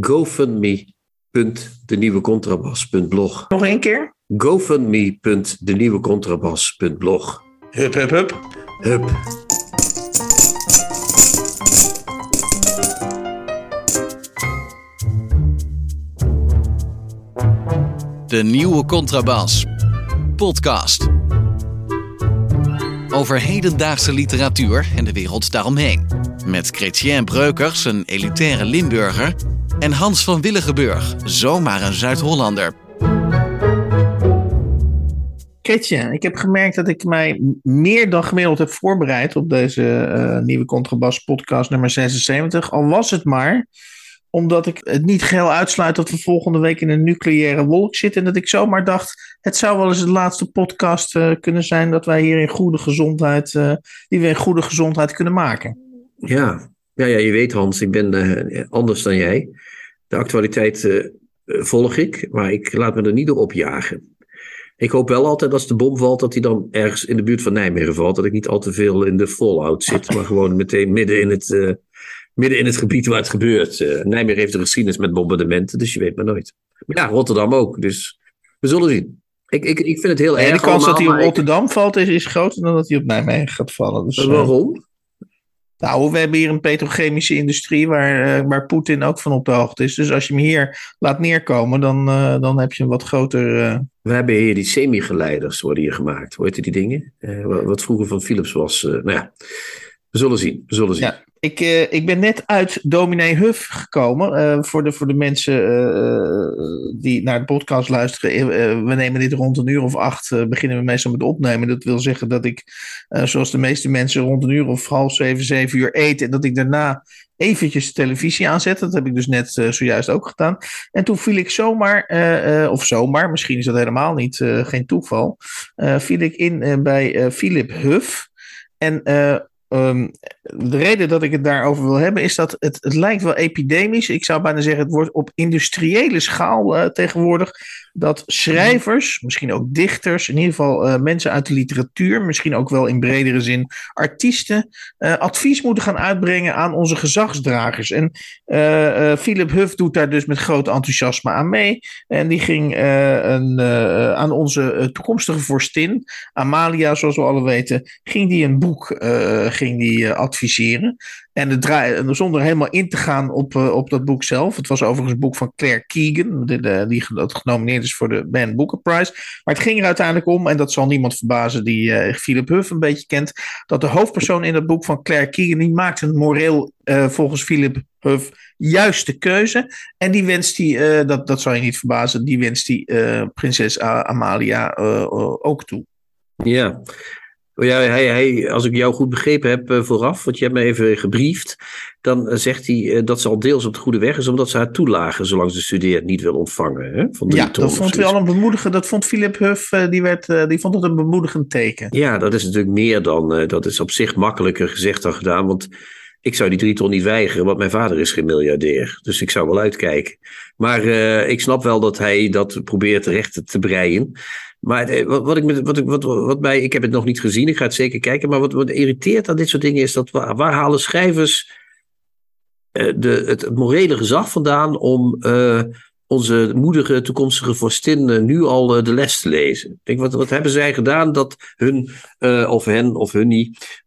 gofundme.denieuwecontrabas.blog. Nog één keer? gofundme.denieuwecontrabas.blog. Hup, hup, hup. Hup. De nieuwe Contrabas. Podcast. Over hedendaagse literatuur en de wereld daaromheen. Met Chrétien Breukers, een elitaire Limburger. En Hans van Willigenburg, zomaar een Zuid-Hollander. Kretje, ik heb gemerkt dat ik mij meer dan gemiddeld heb voorbereid op deze eh, nieuwe Contrabas podcast nummer 76. Al was het maar omdat ik het niet geheel uitsluit dat we volgende week in een nucleaire wolk zitten. En dat ik zomaar dacht, het zou wel eens de laatste podcast eh, kunnen zijn dat wij hier in goede gezondheid, eh, die we in goede gezondheid kunnen maken. Ja, ja, ja je weet Hans, ik ben eh, anders dan jij. De actualiteit volg ik, maar ik laat me er niet door opjagen. Ik hoop wel altijd als de bom valt, dat hij dan ergens in de buurt van Nijmegen valt. Dat ik niet al te veel in de fallout zit, maar gewoon meteen midden in het midden in het gebied waar het gebeurt. Nijmegen heeft een geschiedenis met bombardementen, dus je weet maar nooit. Maar ja, Rotterdam ook, dus we zullen zien. Ik, ik, ik vind het heel erg. de kans dat hij op Rotterdam valt is, is groter dan dat hij op Nijmegen gaat vallen. Dus, waarom? Nou, we hebben hier een petrochemische industrie waar, uh, waar Poetin ook van op de hoogte is. Dus als je hem hier laat neerkomen, dan, uh, dan heb je een wat groter. Uh... We hebben hier die semi-geleiders worden hier gemaakt. Hoe heet die dingen? wat vroeger van Philips was. nou ja, we zullen zien. We zullen zien. Ja. Ik, uh, ik ben net uit Dominee Huff gekomen. Uh, voor, de, voor de mensen uh, die naar de podcast luisteren. we nemen dit rond een uur of acht. beginnen we meestal met opnemen. Dat wil zeggen dat ik, zoals de meeste mensen, rond een uur of half zeven, zeven uur eet. En dat ik daarna eventjes de televisie aanzet. Dat heb ik dus net zojuist ook gedaan. En toen viel ik zomaar, of zomaar, misschien is dat helemaal niet, geen toeval. viel ik in bij Philip Huff. En Um, de reden dat ik het daarover wil hebben is dat het, het lijkt wel epidemisch. Ik zou bijna zeggen, het wordt op industriële schaal uh, tegenwoordig dat schrijvers, misschien ook dichters, in ieder geval uh, mensen uit de literatuur, misschien ook wel in bredere zin artiesten, uh, advies moeten gaan uitbrengen aan onze gezagsdragers. En uh, Philip Huff doet daar dus met groot enthousiasme aan mee. En die ging een, aan onze toekomstige vorstin, Amalia, zoals we alle weten, ging die een boek ging die, adviseren. En het zonder helemaal in te gaan op, uh, op dat boek zelf. Het was overigens een boek van Claire Keegan, die, die genomineerd is voor de Ben Booker Prize. Maar het ging er uiteindelijk om, en dat zal niemand verbazen die uh, Philip Huff een beetje kent, dat de hoofdpersoon in dat boek van Claire Keegan, die maakt een moreel, uh, volgens Philip Huff, juiste keuze. En die wenst die, dat, dat zal je niet verbazen, die wenst die prinses Amalia ook toe. Ja, ja, hij, hij, als ik jou goed begrepen heb uh, vooraf, want je hebt me even gebriefd, dan uh, zegt hij uh, dat ze al deels op de goede weg is, omdat ze haar toelagen, zolang ze studeert, niet wil ontvangen. Hè, van ja, dat vond hij al een bemoedigend, dat vond Philip Huff, die, werd, die vond het een bemoedigend teken. Ja, dat is natuurlijk meer dan, dat is op zich makkelijker gezegd dan gedaan, want ik zou die drie ton niet weigeren, want mijn vader is geen miljardair. Dus ik zou wel uitkijken. Maar ik snap wel dat hij dat probeert recht te breien. Maar eh, wat, wat, ik wat, wat, wat mij, ik heb het nog niet gezien, ik ga het zeker kijken. Maar wat, wat irriteert aan dit soort dingen is dat waar, halen schrijvers uh, de, het, morele gezag vandaan om onze moedige toekomstige vorstin nu al de les te lezen? Ik denk, wat, wat hebben zij gedaan dat hun of hen of hun niet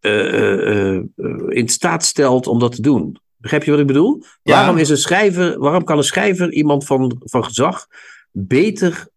in staat stelt om dat te doen? Begrijp je wat ik bedoel? Ja. Waarom, is een schrijver, waarom kan een schrijver iemand van, van gezag beter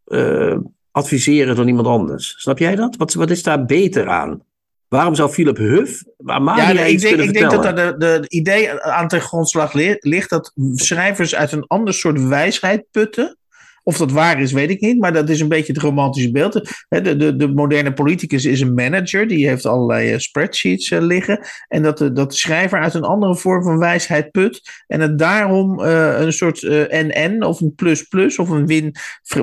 adviseren dan iemand anders. Snap jij dat? Wat, wat is daar beter aan? Waarom zou Philip Huff Amalia ja, ik denk, ik denk dat de, de, idee aan ten grondslag ligt dat schrijvers uit een ander soort wijsheid putten Of dat waar is, weet ik niet. Maar dat is een beetje het romantische beeld. De, de, de moderne politicus is een manager. Die heeft allerlei spreadsheets liggen. En dat de, dat de schrijver uit een andere vorm van wijsheid put. En het daarom een soort NN of een plus plus of een win.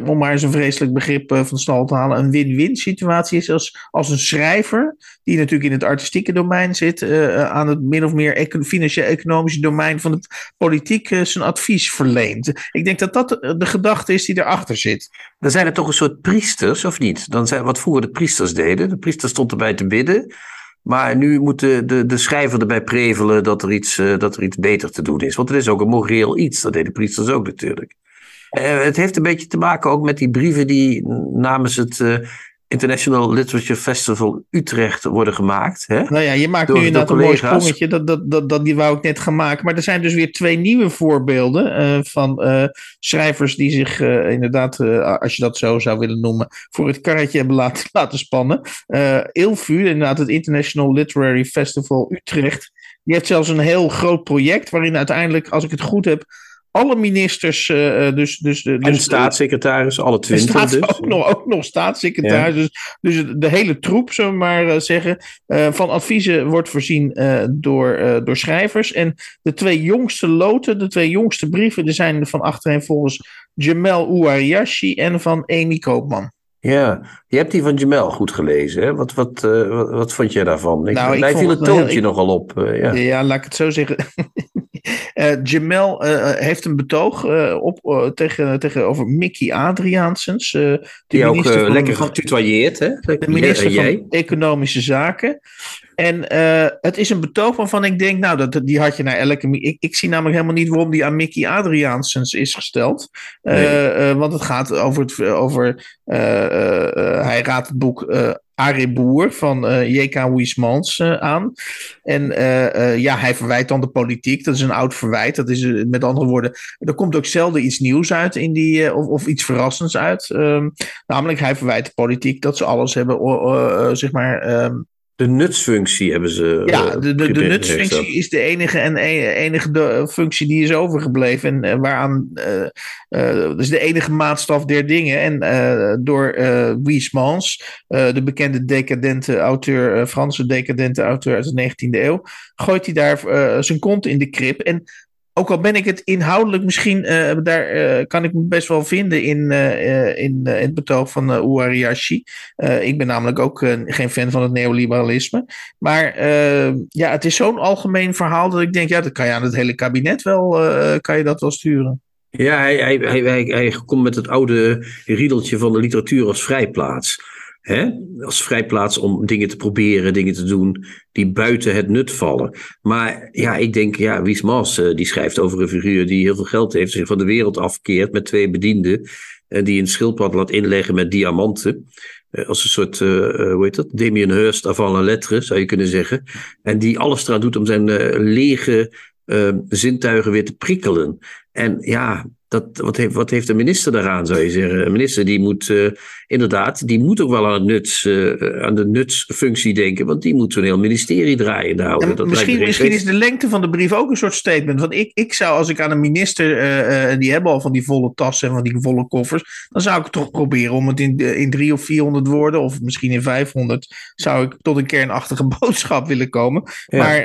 Om maar eens een vreselijk begrip van stal te halen. Een win-win situatie is als, als een schrijver. Die natuurlijk in het artistieke domein zit. aan het min of meer financieel-economische domein van de politiek zijn advies verleent. Ik denk dat dat de gedachte is die erachter zit. Dan zijn er toch een soort priesters, of niet? Dan zijn, wat vroeger de priesters deden. De priester stond erbij te bidden. Maar nu moet de, de, schrijver erbij prevelen dat er, iets, uh, dat er iets beter te doen is. Want het is ook een moreel iets. Dat deden priesters ook natuurlijk. Uh, het heeft een beetje te maken ook met die brieven die namens het uh, International Literature Festival Utrecht worden gemaakt. Hè? Nou ja, je maakt door, nu inderdaad een mooi sprongetje. Dat, dat, dat, dat, die wou ik net gaan maken. Maar er zijn dus weer twee nieuwe voorbeelden uh, van uh, schrijvers die zich uh, inderdaad, als je dat zo zou willen noemen, voor het karretje hebben laten, laten spannen. ILFU, inderdaad het International Literary Festival Utrecht. Die heeft zelfs een heel groot project waarin uiteindelijk, als ik het goed heb, alle ministers, uh, dus, dus, en dus, staatssecretaris, alle twintig staats, dus. Ook nog, ook nog staatssecretaris. Ja. Dus, dus de hele troep, zullen we maar zeggen, uh, van adviezen wordt voorzien uh, door, door schrijvers. En de twee jongste loten, de twee jongste brieven, die zijn van achterin volgens Jamel Ouariashi en van Amy Koopman. Ja, je hebt die van Jamel goed gelezen. Hè? Wat, wat, wat, wat, vond jij daarvan? Ik, nou, mij viel het toontje heel, nogal op. Ja. ja, laat ik het zo zeggen. uh, Jamel heeft een betoog op, tegen, tegenover Mickey Adriaansens. die ook lekker getutoyeerd, hè? De minister van Economische Zaken. En uh, het is een betoog waarvan ik denk, nou, dat, die had je naar elke. Ik, ik zie namelijk helemaal niet waarom die aan Mickey Adriaansens is gesteld. Nee. Uh, uh, want het gaat over. Het, over hij raadt het boek Arie Boer van uh, J.K. Wiesmans uh, aan. En uh, ja, hij verwijt dan de politiek. Dat is een oud verwijt. Dat is met andere woorden, er komt ook zelden iets nieuws uit in die, of, of iets verrassends uit. Um, namelijk, hij verwijt de politiek dat ze alles hebben, zeg maar. Um, de nutsfunctie hebben ze. Ja, de, de, de nutsfunctie is de enige en e-, enige de, functie die is overgebleven. En waaraan. Uh, uh, dus de enige maatstaf der dingen. En uh, door Wiesmans, de bekende decadente auteur, Franse decadente auteur uit de 19e eeuw, gooit hij daar zijn kont in de krip. En ook al ben ik het inhoudelijk misschien, uh, daar uh, kan ik me best wel vinden in, uh, in het betoog van uh, ik ben namelijk ook geen fan van het neoliberalisme. Maar ja, het is zo'n algemeen verhaal dat ik denk, ja, dat kan je aan het hele kabinet wel, kan je dat wel sturen. Ja, hij, hij, hij, hij, hij komt met het oude riedeltje van de literatuur als vrijplaats. Hè? Als vrijplaats om dingen te proberen, dingen te doen die buiten het nut vallen. Maar ja, ik denk, ja, Wies uh, die schrijft over een figuur die heel veel geld heeft, zich van de wereld afkeert met twee bedienden, uh, die een schildpad laat inleggen met diamanten. Uh, als een soort, hoe heet dat, Damien Hirst avant la lettre, zou je kunnen zeggen. En die alles eraan doet om zijn lege zintuigen weer te prikkelen. En ja, dat, wat, heeft, wat heeft de minister daaraan, zou je zeggen? Een minister die moet uh, inderdaad, die moet ook wel aan, het nuts, uh, aan de nutsfunctie denken, want die moet zo'n heel ministerie draaien. Nou, dat misschien misschien is de lengte van de brief ook een soort statement. Want ik, ik zou, als ik aan een minister, uh, die hebben al van die volle tassen en van die volle koffers, dan zou ik toch proberen om het in, in drie of vierhonderd woorden, of misschien in 500, zou ik tot een kernachtige boodschap willen komen. Ja. Maar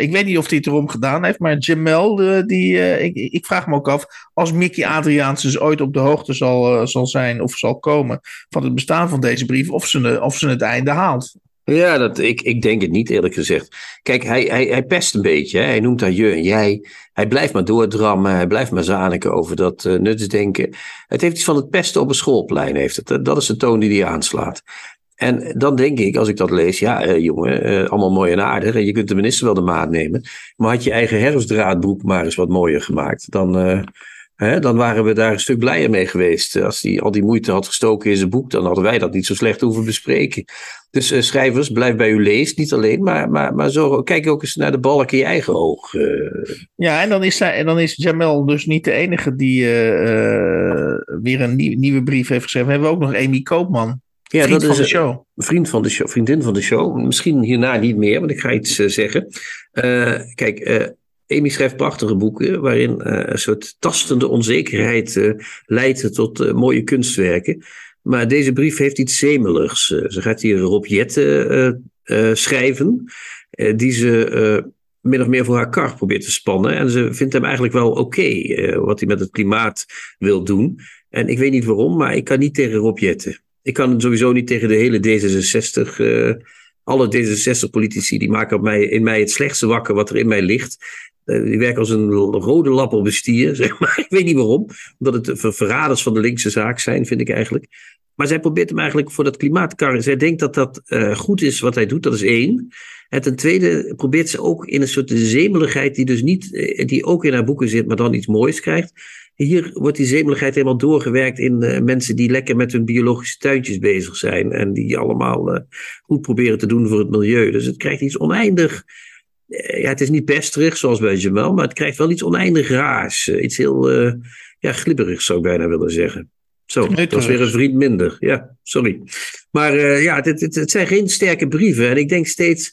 ik weet niet of hij het erom gedaan heeft, maar Jamel, die, ik, ik vraag me ook af, als als Mickey Adriaans dus ooit op de hoogte zal, uh, zal zijn of zal komen van het bestaan van deze brief, of ze, of ze het einde haalt. Ja, dat, ik, ik denk het niet eerlijk gezegd. Kijk, hij, hij, hij pest een beetje. Hè? Hij noemt haar je en jij. Hij blijft maar doordrammen. Hij blijft maar zaniken over dat uh, nutsdenken. Het heeft iets van het pesten op een schoolplein. Heeft het. Dat is de toon die hij aanslaat. En dan denk ik, als ik dat lees, ja, uh, jongen, allemaal mooi en aardig. En je kunt de minister wel de maat nemen. Maar had je eigen herfstdraadbroek maar eens wat mooier gemaakt. Dan, Hè, dan waren we daar een stuk blijer mee geweest. Als hij al die moeite had gestoken in zijn boek, dan hadden wij dat niet zo slecht hoeven bespreken. Dus uh, schrijvers, blijf bij uw lees, niet alleen, maar, maar, maar zo, kijk ook eens naar de balk in je eigen oog. Uh. Ja, en dan, is en dan is Jamel dus niet de enige die uh, weer een nieuw, nieuwe brief heeft geschreven. We hebben ook nog Amy Koopman. Ja, vriend dat van is de show. Vriend van de show, vriendin van de show. Misschien hierna niet meer, want ik ga iets zeggen. kijk, Amy schrijft prachtige boeken waarin een soort tastende onzekerheid leidt tot mooie kunstwerken. Maar deze brief heeft iets zemeligs. ze gaat hier Rob Jette schrijven, die ze min of meer voor haar kar probeert te spannen. En ze vindt hem eigenlijk wel oké, wat hij met het klimaat wil doen. En ik weet niet waarom, maar ik kan niet tegen Rob Jetten. Ik kan sowieso niet tegen de hele D66. Uh, alle D66-politici die maken op mij, in mij het slechtste wakker wat er in mij ligt. Die werken als een rode lap op een stier, zeg maar. Ik weet niet waarom. Omdat het verraders van de linkse zaak zijn, vind ik eigenlijk. Maar zij probeert hem eigenlijk voor dat klimaatkar. Zij denkt dat dat uh, goed is wat hij doet, dat is één. En ten tweede probeert ze ook in een soort zemeligheid die dus niet, die ook in haar boeken zit, maar dan iets moois krijgt. Hier wordt die zemeligheid helemaal doorgewerkt in mensen die lekker met hun biologische tuintjes bezig zijn. En die allemaal goed proberen te doen voor het milieu. Dus het krijgt iets oneindig. Uh, ja, het is niet pesterig zoals bij Jamal, maar het krijgt wel iets oneindig raars. iets heel ja, glibberigs zou ik bijna willen zeggen. Zo, dat was weer een vriend minder. Ja, sorry. Maar ja, het, het, het zijn geen sterke brieven. En ik denk steeds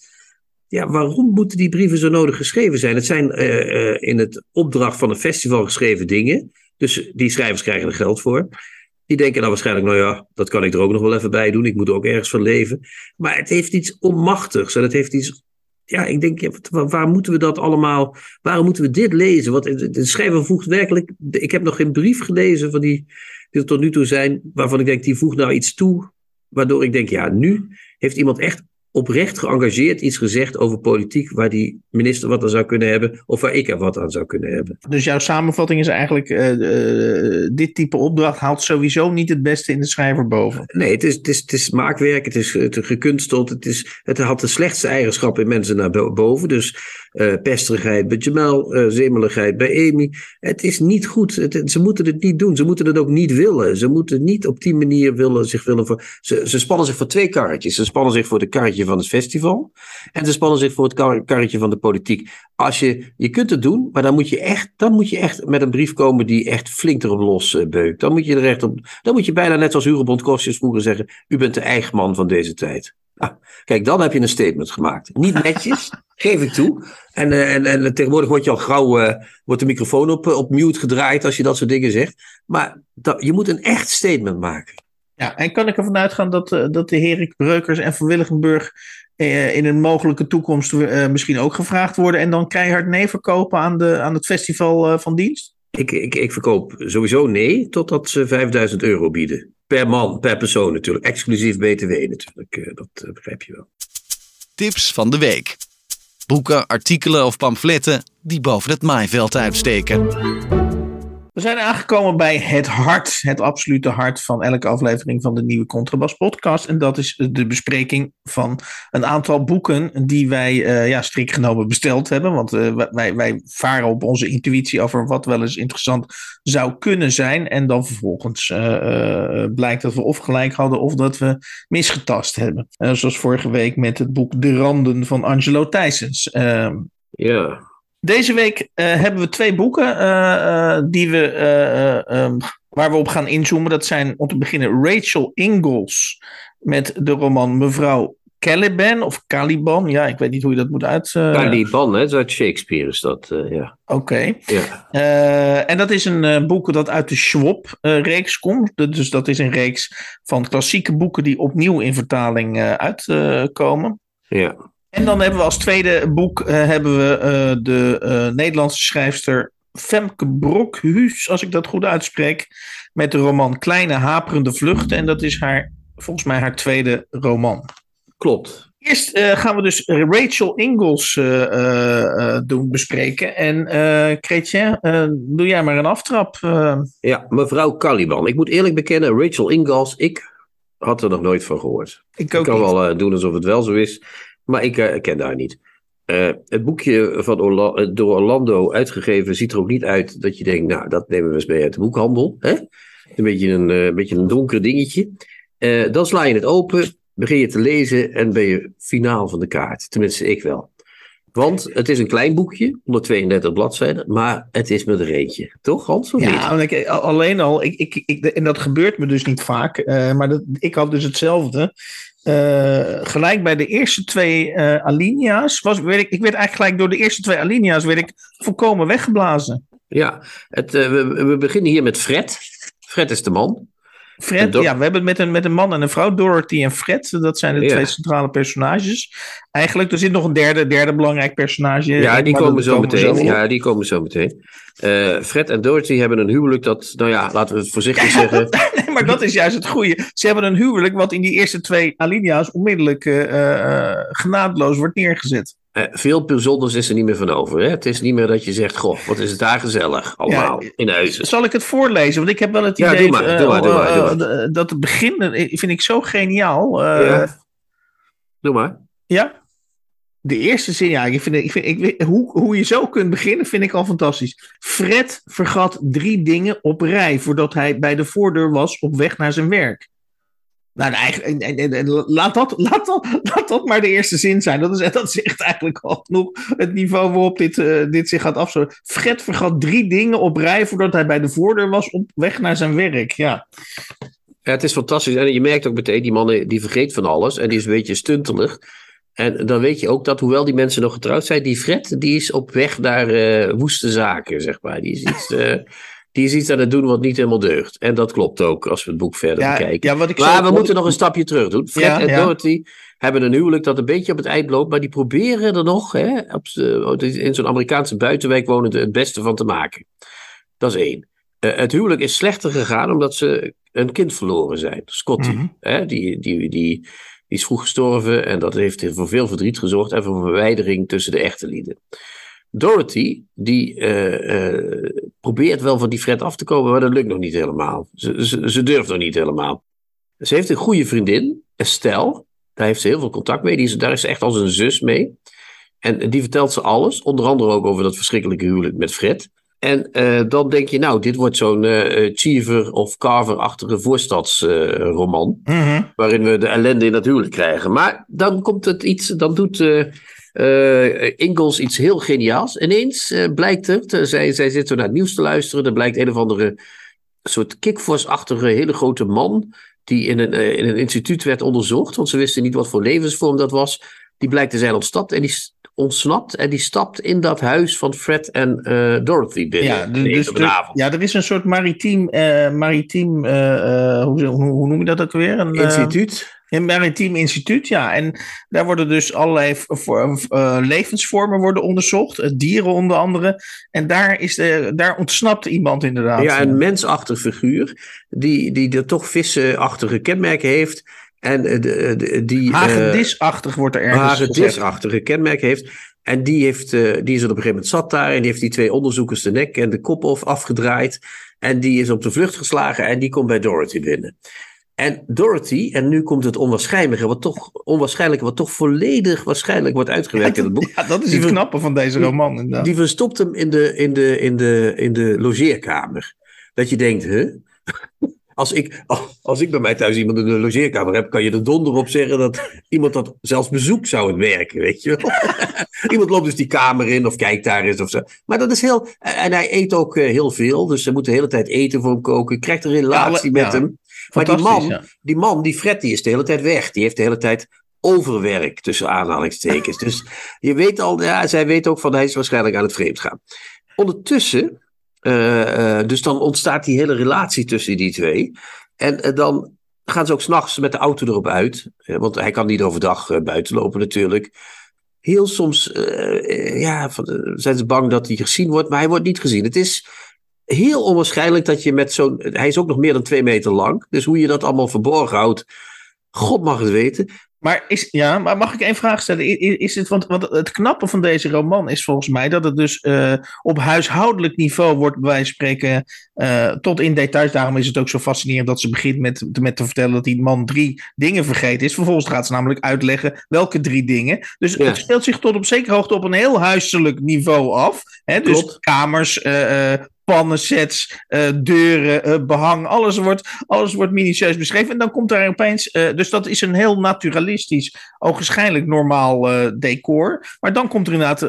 ja, waarom moeten die brieven zo nodig geschreven zijn? Het zijn uh, uh, in het opdracht van een festival geschreven dingen. Dus die schrijvers krijgen er geld voor. Die denken dan waarschijnlijk, nou ja, dat kan ik er ook nog wel even bij doen. Ik moet er ook ergens van leven. Maar het heeft iets onmachtigs. En het heeft iets. Ja, ik denk, waar moeten we dat allemaal. Waarom moeten we dit lezen? Want de schrijver voegt werkelijk. Ik heb nog geen brief gelezen van die. die er tot nu toe zijn. waarvan ik denk, die voegt nou iets toe. Waardoor ik denk, ja, nu heeft iemand echt oprecht geëngageerd iets gezegd over politiek waar die minister wat aan zou kunnen hebben of waar ik er wat aan zou kunnen hebben. Dus jouw samenvatting is eigenlijk, uh, uh, dit type opdracht haalt sowieso niet het beste in de schrijver boven. Nee, het is, het is, het is maakwerk, het is het gekunsteld, het, is, het had de slechtste eigenschappen in mensen naar boven. Dus uh, pesterigheid bij Jamal, uh, zemeligheid bij Amy. Het is niet goed. Ze moeten het niet doen. Ze moeten het ook niet willen. Ze moeten niet op die manier willen, zich willen voor. Ze, spannen zich voor twee karretjes. Ze spannen zich voor het karretje van het festival. En ze spannen zich voor het kar, karretje van de politiek. Als je, je kunt het doen, maar dan moet je echt, dan moet je echt met een brief komen die echt flink erop los uh, beukt. Dan moet je er echt op. Dan moet je bijna net zoals Hurebond Kostjes vroeger zeggen: U bent de eigen man van deze tijd. Ah, kijk, dan heb je een statement gemaakt. Niet netjes, geef ik toe. En, en, en tegenwoordig wordt je al gauw uh, wordt de microfoon op, op mute gedraaid als je dat soort dingen zegt. Maar dat, je moet een echt statement maken. Ja, en kan ik ervan uitgaan dat, dat de heren Breukers en Van Willigenburg in een mogelijke toekomst misschien ook gevraagd worden en dan keihard nee verkopen aan, de, aan het festival van dienst? Ik, ik, ik verkoop sowieso nee, totdat ze 5000 euro bieden. Per man, per persoon natuurlijk. Exclusief BTW natuurlijk. Dat begrijp je wel. Tips van de week. Boeken, artikelen of pamfletten die boven het maaiveld uitsteken. We zijn aangekomen bij het hart, het absolute hart van elke aflevering van de nieuwe Contrabas podcast. En dat is de bespreking van een aantal boeken die wij uh, ja, strikt genomen besteld hebben. Want uh, wij, wij varen op onze intuïtie over wat wel eens interessant zou kunnen zijn. En dan vervolgens uh, blijkt dat we of gelijk hadden of dat we misgetast hebben. zoals vorige week met het boek De Randen van Angelo Thijsens. Ehm, ja. Deze week uh, hebben we twee boeken uh, uh, die we, um, waar we op gaan inzoomen. Dat zijn om te beginnen Rachel Ingalls met de roman Mevrouw Caliban of Caliban. Ja, ik weet niet hoe je dat moet uit... Caliban, hè? Uit Shakespeare is dat, ja. Oké. Okay. Ja. en dat is een boek dat uit de Schwab-reeks komt. Dus dat is een reeks van klassieke boeken die opnieuw in vertaling uitkomen. ja. En dan hebben we als tweede boek uh, hebben we uh, de uh, Nederlandse schrijfster Femke Brokhuus, als ik dat goed uitspreek, met de roman Kleine Haperende Vluchten. En dat is haar, volgens mij haar tweede roman. Klopt. Eerst gaan we dus Rachel Ingalls doen bespreken. En Chrétien, doe jij maar een aftrap. Ja, mevrouw Caliban. Ik moet eerlijk bekennen, Rachel Ingalls, ik had er nog nooit van gehoord. Ik, ook ik kan niet. wel doen alsof het wel zo is. Maar ik uh, ken daar niet. Uh, het boekje van Orla door Orlando uitgegeven ziet er ook niet uit dat je denkt, nou, dat nemen we eens mee uit de boekhandel. Hè? Een beetje een, uh, beetje een donker dingetje. dan sla je het open, begin je te lezen en ben je finaal van de kaart. Tenminste, ik wel. Want het is een klein boekje, 132 bladzijden, maar het is met een reetje. Toch, Hans? Of ja, ik, alleen al, ik, ik, ik, en dat gebeurt me dus niet vaak, maar dat, ik had dus hetzelfde. Eh, gelijk bij de eerste twee uh, alinea's. Was, ik, ik werd eigenlijk gelijk door de eerste twee alinea's werd ik volkomen weggeblazen. Ja, het, we, we, beginnen hier met Fred. Fred is de man. Fred, ja, we hebben het met een, met een man en een vrouw, Dorothy en Fred. Dat zijn de ja. twee centrale personages. Eigenlijk, er zit nog een derde, derde belangrijk personage. Ja, die komen zo meteen. Zo ja, die komen zo meteen. Uh, Fred en Dorothy hebben een huwelijk dat, nou ja, laten we het voorzichtig ja, zeggen. nee, maar dat is juist het goede. Ze hebben een huwelijk wat in die eerste twee alinea's onmiddellijk uh, uh, genadeloos wordt neergezet. Uh, veel bijzonders is er niet meer van over. Hè? Het is niet meer dat je zegt: Goh, wat is het daar gezellig allemaal ja, in huizen. Zal ik het voorlezen? Want ik heb wel het idee maar, doe maar, doe maar, doe maar. dat het begin vind ik zo geniaal. ja. Doe maar. Ja? De eerste zin, ja, ik vind, ik vind, ik, hoe, hoe je zo kunt beginnen, vind ik al fantastisch. Fred vergat drie dingen op rij voordat hij bij de voordeur was op weg naar zijn werk. Nou, eigenlijk, laat, dat, laat, dat, laat dat maar de eerste zin zijn. Dat, is, dat zegt eigenlijk al genoeg het niveau waarop dit, uh, dit zich gaat afspelen. Fred vergat drie dingen op rij voordat hij bij de voordeur was op weg naar zijn werk. Ja. ja, het is fantastisch. En je merkt ook meteen, die man die vergeet van alles en die is een beetje stuntelig. En dan weet je ook dat, hoewel die mensen nog getrouwd zijn, die Fred, die is op weg naar uh, woeste zaken, zeg maar. Die is iets, die is iets aan het doen wat niet helemaal deugt. En dat klopt ook, als we het boek verder ja, bekijken. Ja, wat ik maar zo, we moeten nog een stapje terug doen. Fred Ja, en ja. Dorothy hebben een huwelijk dat een beetje op het eind loopt, maar die proberen er nog, hè, op, z'n- in zo'n Amerikaanse buitenwijk wonende, het beste van te maken. Dat is één. Eh, het huwelijk is slechter gegaan omdat ze een kind verloren zijn. Scotty, Mhm. hè, die, die, die, die is vroeg gestorven en dat heeft voor veel verdriet gezorgd en voor verwijdering tussen de echte lieden. Dorothy, die eh, eh, probeert wel van die Fred af te komen, maar dat lukt nog niet helemaal. Ze, ze, ze durft nog niet helemaal. Ze heeft een goede vriendin, Estelle. Daar heeft ze heel veel contact mee. Die is, daar is ze echt als een zus mee. En die vertelt ze alles. Onder andere ook over dat verschrikkelijke huwelijk met Fred. En eh, dan denk je, nou, dit wordt zo'n eh Cheever of Carver-achtige voorstadsroman. Mhm. waarin we de ellende in dat huwelijk krijgen. Maar dan komt het iets, dan doet eh eh, Ingalls iets heel geniaals. Ineens eh, blijkt er, te- zij, zij zit zo naar het nieuws te luisteren, er blijkt een of andere soort kickforce-achtige hele grote man, die in een, eh, in een instituut werd onderzocht, want ze wisten niet wat voor levensvorm dat was. Die blijkt te zijn ontsnapt en die ontsnapt en die stapt in dat huis van Fred en eh, Dorothy binnen. Ja, dus, dus er, avond. ja, er is een soort maritiem, eh, maritiem hoe, hoe, hoe noem je dat ook weer? Een, eh, Instituut. Een maritiem instituut, ja. En daar worden dus allerlei eh, levensvormen worden onderzocht. eh, dieren onder andere. En daar, is de, daar ontsnapt iemand inderdaad. Ja, een mensachtig figuur die, die er toch vissenachtige kenmerken heeft. En eh, de, de- die. eh, Hagedisachtig wordt er ergens hagedisachtige kenmerken heeft. En die, heeft, eh, die is er op een gegeven moment zat daar. En die heeft die twee onderzoekers de nek en de kop of afgedraaid. En die is op de vlucht geslagen en die komt bij Dorothy binnen. En Dorothy, en nu komt het onwaarschijnlijke, wat toch, onwaarschijnlijke, wat toch volledig waarschijnlijk wordt uitgewerkt in het boek. Ja, dat is Die het knappe van deze roman inderdaad. Die verstopt hem in de, in de, in de, in de logeerkamer. Dat je denkt, hè? Als ik, als ik bij mij thuis iemand in de logeerkamer heb, kan je er donder op zeggen dat iemand dat zelfs bezoek zou het werken, weet je wel. iemand loopt dus die kamer in of kijkt daar eens of zo. Maar dat is heel, en hij eet ook eh, heel veel, dus ze moeten de hele tijd eten voor hem koken, krijgt een relatie Ja, met hem. Maar die man, ja. die man, die Fred, die is de hele tijd weg. Die heeft de hele tijd overwerk tussen aanhalingstekens. dus je weet al, ja, zij weet ook van hij is waarschijnlijk aan het vreemd gaan. Ondertussen, eh, eh, dus dan ontstaat die hele relatie tussen die twee. En eh, dan gaan ze ook s'nachts met de auto erop uit. want hij kan niet overdag buiten lopen natuurlijk. Heel soms ja, van, zijn ze bang dat hij gezien wordt, maar hij wordt niet gezien. Het is heel onwaarschijnlijk dat je met zo'n... Hij is ook nog meer dan twee meter lang. Dus hoe je dat allemaal verborgen houdt, God mag het weten. Maar, is, ja, maar mag ik één vraag stellen? Is het, want, want het knappe van deze roman is volgens mij dat het dus eh, op huishoudelijk niveau wordt, bij wijze van spreken, eh, tot in details. Daarom is het ook zo fascinerend dat ze begint met, met te vertellen dat die man drie dingen vergeten is. Vervolgens gaat ze namelijk uitleggen welke drie dingen. Dus Ja. het speelt zich tot op zekere hoogte op een heel huiselijk niveau af. Hè? Dus Klopt. kamers, eh, pannensets, uh, deuren, uh, behang. Alles wordt, alles wordt minutieus beschreven. En dan komt daar opeens. Uh, dus dat is een heel naturalistisch, ogenschijnlijk normaal decor. Maar dan komt er inderdaad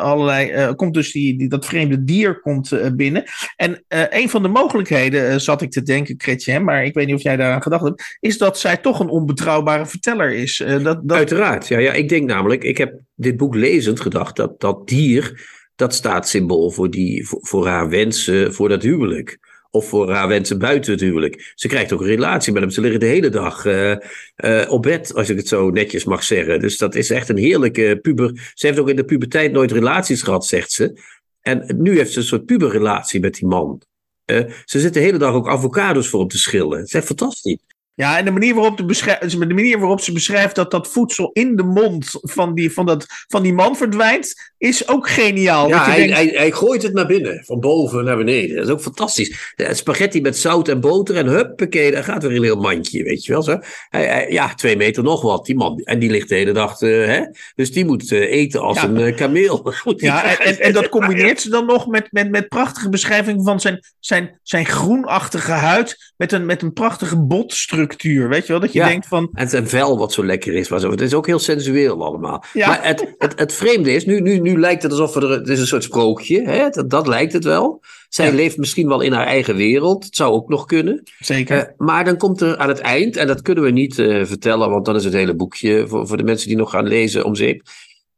allerlei. komt dus die, die, dat vreemde dier komt binnen. En een van de mogelijkheden, zat ik te denken, Chrétien, maar ik weet niet of jij daaraan gedacht hebt, is dat zij toch een onbetrouwbare verteller is. dat, dat... Uiteraard, ja, ja. Ik denk namelijk, ik heb dit boek lezend gedacht dat dat dier dat staat symbool voor, die, voor, haar wensen voor dat huwelijk. Of voor haar wensen buiten het huwelijk. Ze krijgt ook een relatie met hem. Ze liggen de hele dag uh, uh, op bed, als ik het zo netjes mag zeggen. Dus dat is echt een heerlijke puber. Ze heeft ook in de puberteit nooit relaties gehad, zegt ze. En nu heeft ze een soort puberrelatie met die man. Uh, ze zit de hele dag ook avocados voor hem te schillen. Het is echt fantastisch. Ja, en de manier, waarop de, de manier waarop ze beschrijft dat dat voedsel in de mond van die, van dat, van die man verdwijnt, is ook geniaal. Ja, hij, hij, hij, gooit het naar binnen, van boven naar beneden. Dat is ook fantastisch. spaghetti met zout en boter en huppakee, daar gaat weer een heel mandje, weet je wel. Zo. Hij, ja, twee meter nog wat, die man. En die ligt de hele dag, uh, hè? dus die moet uh, eten als een uh, kameel. ja, en, en, dat combineert ze dan nog met, met, met prachtige beschrijving van zijn, zijn, zijn groenachtige huid, met een, met een prachtige botstructuur structuur. Weet je wel? Dat je denkt van. En zijn vel wat zo lekker is. Maar zo. Het is ook heel sensueel allemaal. Ja. Maar het, het, het vreemde is, nu, nu, nu lijkt het alsof er. Het is een soort sprookje. Hè? Dat, dat lijkt het wel. Zij leeft misschien wel in haar eigen wereld. Het zou ook nog kunnen. Zeker. Uh, maar dan komt er aan het eind, en dat kunnen we niet uh, vertellen, want dan is het hele boekje voor, voor de mensen die nog gaan lezen om zeep.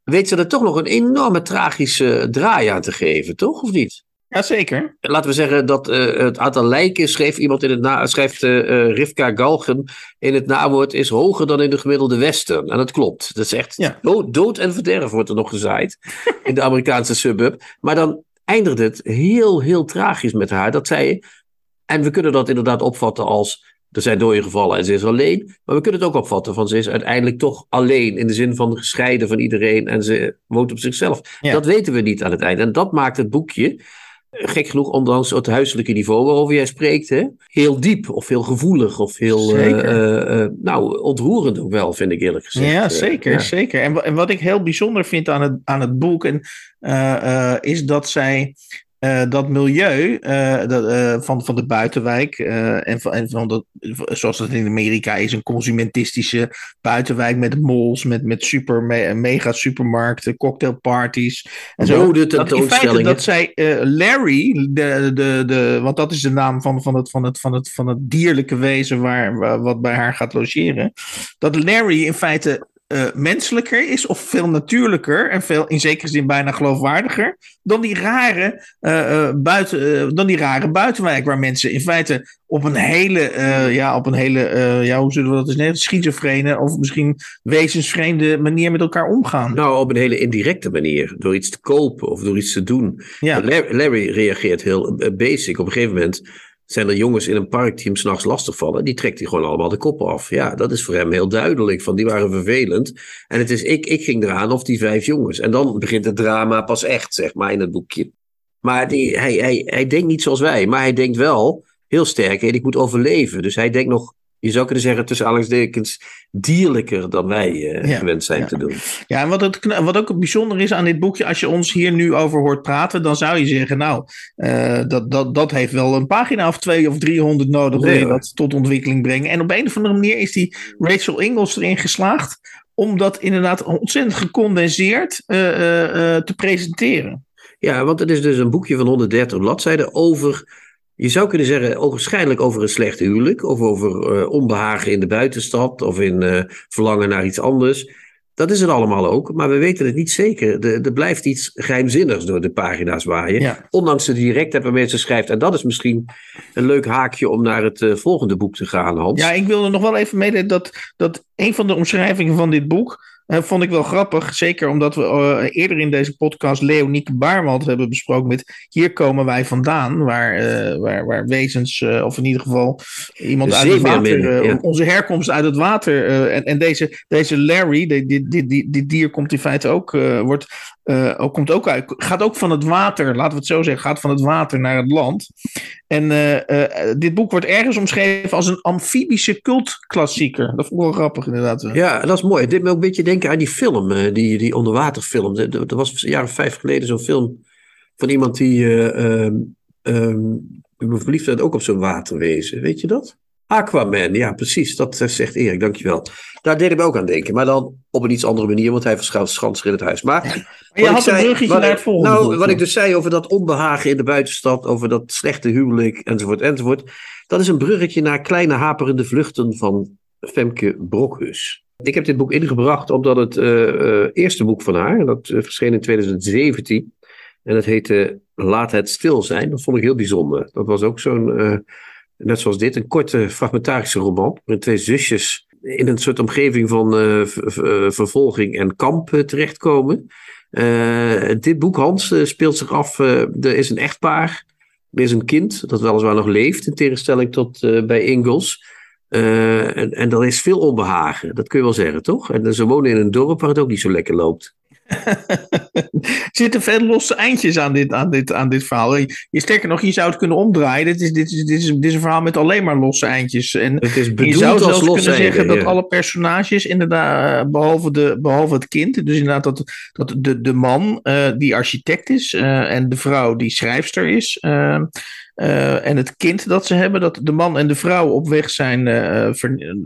Weet ze er toch nog een enorme tragische draai aan te geven, toch? Of niet? Jazeker. Laten we zeggen dat uh, het aantal lijken, schreef iemand in het na, schrijft uh, Rivka Galgen in het nawoord, is hoger dan in de gemiddelde Westen. En dat klopt. Dat is echt ja. dood, dood, en verderf wordt er nog gezaaid in de Amerikaanse suburb. Maar dan eindigt het heel, heel tragisch met haar. Dat zij, en we kunnen dat inderdaad opvatten als, er zijn dode gevallen en ze is alleen. Maar we kunnen het ook opvatten van, ze is uiteindelijk toch alleen. In de zin van gescheiden van iedereen en ze woont op zichzelf. Ja. Dat weten we niet aan het eind. En dat maakt het boekje gek genoeg, ondanks het huiselijke niveau waarover jij spreekt, hè, heel diep of heel gevoelig of heel uh, uh, nou, ontroerend ook wel, vind ik eerlijk gezegd. Ja, zeker, ja. zeker. En, en, wat ik heel bijzonder vind aan het, aan het boek en, is dat zij uh, dat milieu uh, dat, uh, van, van de buitenwijk en, van, en van dat, zoals dat in Amerika is, een consumentistische buitenwijk met malls, met, met super, me, mega supermarkten, cocktailparties. En zo. De dat, in feite dat zij Larry, de, de, de, want dat is de naam van, van, het, van, het, van, het, van het dierlijke wezen waar, wat bij haar gaat logeren, dat Larry in feite uh, menselijker is of veel natuurlijker en veel in zekere zin bijna geloofwaardiger dan die rare, uh, uh, buiten, dan die rare buitenwijk waar mensen in feite op een hele, ja, op een hele, ja, hoe zullen we dat eens nemen, schizofrene of misschien wezensvreemde manier met elkaar omgaan. Nou, op een hele indirecte manier, door iets te kopen of door iets te doen. Ja. Larry reageert heel basic. Op een gegeven moment zijn er jongens in een park die hem s'nachts lastigvallen. Die trekt hij gewoon allemaal de kop af. Ja, dat is voor hem heel duidelijk. Van die waren vervelend. En het is ik, ik ging eraan of die vijf jongens. En dan begint het drama pas echt, zeg maar, in het boekje. Maar die, hij, hij, hij denkt niet zoals wij. Maar hij denkt wel heel sterk. Ik moet overleven. Dus hij denkt nog je zou kunnen zeggen tussen aanhalingstekens dierlijker dan wij uh, gewend zijn te doen. Ja, en wat, het, wat ook bijzonder is aan dit boekje, als je ons hier nu over hoort praten, dan zou je zeggen, nou, uh, dat, dat, dat heeft wel een pagina of twee of driehonderd nodig om dat tot ontwikkeling brengen. En op een of andere manier is die Rachel Ingalls erin geslaagd om dat inderdaad ontzettend gecondenseerd uh, te presenteren. Ja, want het is dus een boekje van 130 bladzijden over je zou kunnen zeggen, waarschijnlijk over een slecht huwelijk, of over uh, onbehagen in de buitenstad, of in uh, verlangen naar iets anders. Dat is het allemaal ook, maar we weten het niet zeker. Er, blijft iets geheimzinnigs door de pagina's waaien. Ja. Ondanks de directheid waarmee ze schrijft. En dat is misschien een leuk haakje om naar het uh, volgende boek te gaan, Hans. Ja, ik wilde nog wel even mede dat, dat een van de omschrijvingen van dit boek uh, vond ik wel grappig. Zeker omdat we uh, eerder in deze podcast Leonieke Baarmand hebben besproken met Hier komen wij vandaan. Waar, uh, waar, waar wezens, of in ieder geval iemand uit het water, ja. onze herkomst uit het water. en, en deze, deze Larry, dit die, die, die, die dier komt in feite ook, wordt uh, komt ook uit, gaat ook van het water, laten we het zo zeggen, gaat van het water naar het land. En uh, uh, dit boek wordt ergens omschreven als een amfibische cultklassieker. Dat vond ik wel grappig, inderdaad. Ja, dat is mooi. Dit me ook een beetje denken aan die film, die, die onderwaterfilm. Er was een jaar of vijf geleden zo'n film van iemand die ik ben verliefd ook op zo'n waterwezen. Weet je dat? Aquaman, ja precies. Dat eh, zegt Erik, dankjewel. Daar deed ik me ook aan denken. Maar dan op een iets andere manier, want hij verschuift schans in het huis. Maar, je had een bruggetje naar het volgende. Nou, wat ik dus zei over dat onbehagen in de buitenstad, over dat slechte huwelijk, enzovoort, enzovoort. Dat is een bruggetje naar kleine haperende vluchten van Femke Brokhus. Ik heb dit boek ingebracht omdat het uh, eerste boek van haar, dat uh, verscheen in 2017. En dat heette Laat het stil zijn. Dat vond ik heel bijzonder. Dat was ook zo'n, net zoals dit, een korte fragmentarische roman. Met twee zusjes in een soort omgeving van vervolging en kamp terechtkomen. dit boek, Hans, speelt zich af. er is een echtpaar. Er is een kind dat weliswaar nog leeft, in tegenstelling tot bij Ingalls. Uh, en, en er is veel onbehagen, dat kun je wel zeggen, toch? En ze wonen in een dorp waar het ook niet zo lekker loopt. Er zitten veel losse eindjes aan dit, aan dit, aan dit verhaal. Je, sterker nog, je zou het kunnen omdraaien. Dit is, dit, is, dit, is, dit is een verhaal met alleen maar losse eindjes. En het is je zou zelfs kunnen zeggen dat alle personages, inderdaad, eh, behalve, de, behalve het kind, dus inderdaad dat, dat de, de man uh, die architect is uh, en de vrouw die schrijfster is, uh, uh, en het kind dat ze hebben, dat de man en de vrouw op weg zijn ver,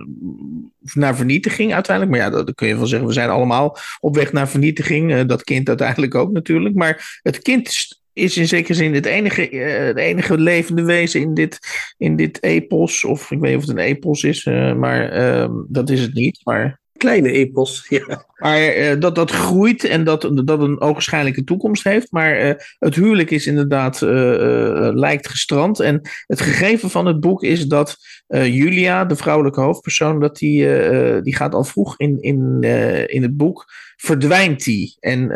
naar vernietiging uiteindelijk. Maar ja, dat, kun je wel zeggen, we zijn allemaal op weg naar vernietiging. Uh, dat kind uiteindelijk ook natuurlijk. Maar het kind is in zekere zin het enige, het enige levende wezen in dit, in dit epos. Of ik weet niet of het een epos is, maar ehm, dat is het niet. Maar kleine epos. Ja. Maar uh, dat dat groeit en dat, dat een ogenschijnlijke toekomst heeft. Maar uh, het huwelijk is inderdaad, uh, lijkt gestrand. En het gegeven van het boek is dat Julia, de vrouwelijke hoofdpersoon, dat die, die gaat al vroeg in, in, in het boek, verdwijnt die. En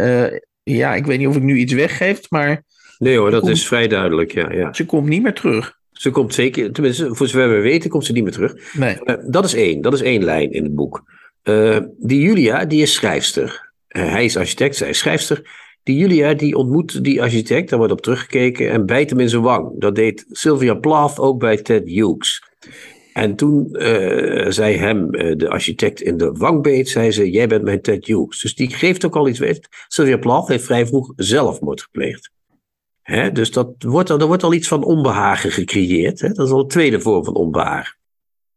ja, ik weet niet of ik nu iets weggeef, maar... Nee hoor, dat komt, is vrij duidelijk, ja, ja. Ze komt niet meer terug. Ze komt zeker, tenminste, voor zover we weten, komt ze niet meer terug. Nee. dat is één, dat is één lijn in het boek. Uh, die Julia, die is schrijfster. Uh, hij is architect, zij is schrijfster. Die Julia, die ontmoet die architect, daar wordt op teruggekeken, en bijt hem in zijn wang. Dat deed Sylvia Plath ook bij Ted Hughes. En toen uh, zei hem de architect in de wang beet, zei ze, jij bent mijn Ted Hughes. Dus die geeft ook al iets weg. Sylvia Plath heeft vrij vroeg zelfmoord gepleegd. Hè? Dus dat wordt, er wordt al iets van onbehagen gecreëerd. Hè? Dat is al een tweede vorm van onbehagen.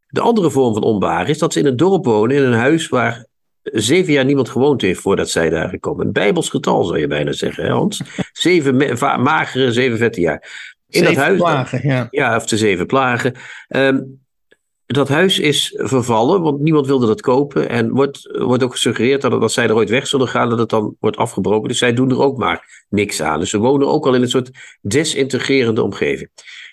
De andere vorm van onbehagen is dat ze in een dorp wonen, in een huis waar zeven jaar niemand gewoond heeft voordat zij daar gekomen. Een bijbels getal zou je bijna zeggen, hè Hans? Zeven magere, zeven vette jaar. In zeven dat huis, plagen, ja. Ja, of de zeven plagen. Um, dat huis is vervallen, want niemand wilde dat kopen. En wordt, wordt ook gesuggereerd dat als zij er ooit weg zullen gaan, dat het dan wordt afgebroken. Dus zij doen er ook maar niks aan. Dus ze wonen ook al in een soort desintegrerende omgeving.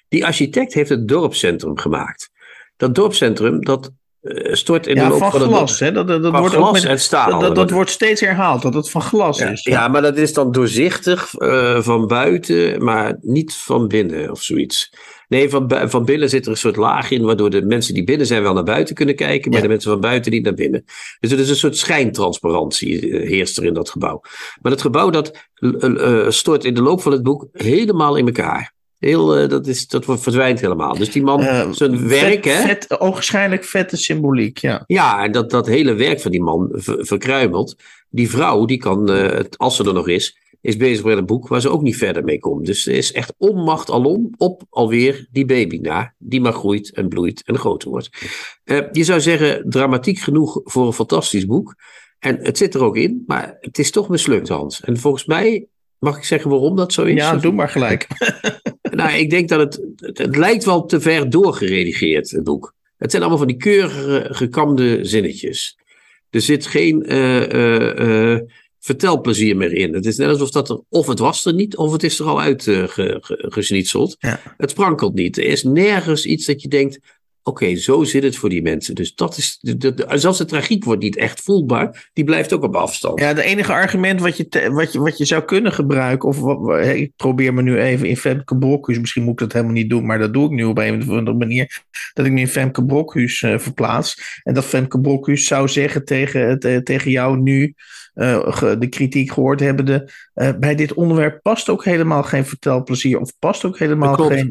Die architect heeft het dorpscentrum gemaakt dat dorpscentrum, dat uh, stort in ja, de loop van, van glas, hè? Dat, dat, dat van wordt glas ook met, en staal. Dat, dat, wordt steeds herhaald, dat het van glas ja, is. Ja. maar dat is dan doorzichtig uh, van buiten, maar niet van binnen of zoiets. Nee, van, van binnen zit er een soort laag in, waardoor de mensen die binnen zijn wel naar buiten kunnen kijken, maar de mensen van buiten niet naar binnen. Dus er is een soort schijntransparantie uh, heerst er in dat gebouw. Maar het gebouw dat stort in de loop van het boek helemaal in elkaar. Heel, uh, dat, is, dat verdwijnt helemaal. Dus die man, uh, zijn werk, vet, hè? Vet, ogenschijnlijk vette symboliek, ja. Ja, en dat, dat hele werk van die man ver, verkruimelt. Die vrouw, die kan, uh, als ze er nog is, is bezig met een boek waar ze ook niet verder mee komt. Dus er is echt onmacht alom op alweer die baby na, die maar groeit en bloeit en groter wordt. je zou zeggen, dramatiek genoeg voor een fantastisch boek. En het zit er ook in, maar het is toch mislukt, Hans. En volgens mij Mag ik zeggen waarom dat zo is? Ja, doe maar gelijk. nou, ik denk dat het, het, het, lijkt wel te ver doorgeredigeerd, het boek. Het zijn allemaal van die keurige, gekamde zinnetjes. Er zit geen uh, uh, uh, vertelplezier meer in. Het is net alsof dat er, of het was er niet, of het is er al. Ja. Het sprankelt niet. Er is nergens iets dat je denkt, Oké, okay, zo zit het voor die mensen. Dus dat is. De, de, de, zelfs de tragiek wordt niet echt voelbaar. Die blijft ook op afstand. Ja, de enige argument wat je, te, wat je, wat je zou kunnen gebruiken. Of wat, ik probeer me nu even in Femke Brokhuis. Misschien moet ik dat helemaal niet doen. Maar dat doe ik nu op een of andere manier. Dat ik me in Femke Brokhuis uh, verplaats. En dat Femke Brokhuis zou zeggen tegen, uh, tegen jou nu. Uh, de kritiek gehoord hebbende. Uh, bij dit onderwerp past ook helemaal geen vertelplezier. Of past ook helemaal geen.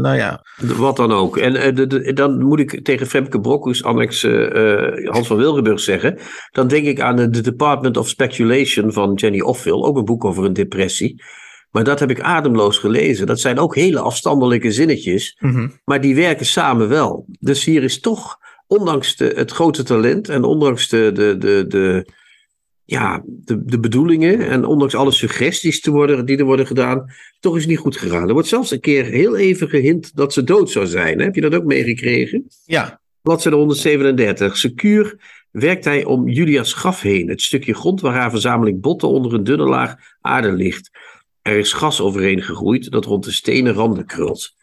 Nou ja. Wat dan ook. En de, de, dan moet ik tegen Femke Brokhuis, annex Hans van Wilgenburg zeggen. Dan denk ik aan de Department of Speculation van Jenny Offill. Ook een boek over een depressie. Maar dat heb ik ademloos gelezen. Dat zijn ook hele afstandelijke zinnetjes, Mhm. maar die werken samen wel. Dus hier is toch, ondanks de, het grote talent en ondanks de, de, de, de, ja, de, de bedoelingen en ondanks alle suggesties te worden, die er worden gedaan, toch is niet goed gegaan. Er wordt zelfs een keer heel even gehint dat ze dood zou zijn. Hè? Heb je dat ook meegekregen? Ja, Bladzijde 137. Secuur werkt hij om Julia's graf heen. Het stukje grond waar haar verzameling botten onder een dunne laag aarde ligt. Er is gas overheen gegroeid dat rond de stenen randen krult.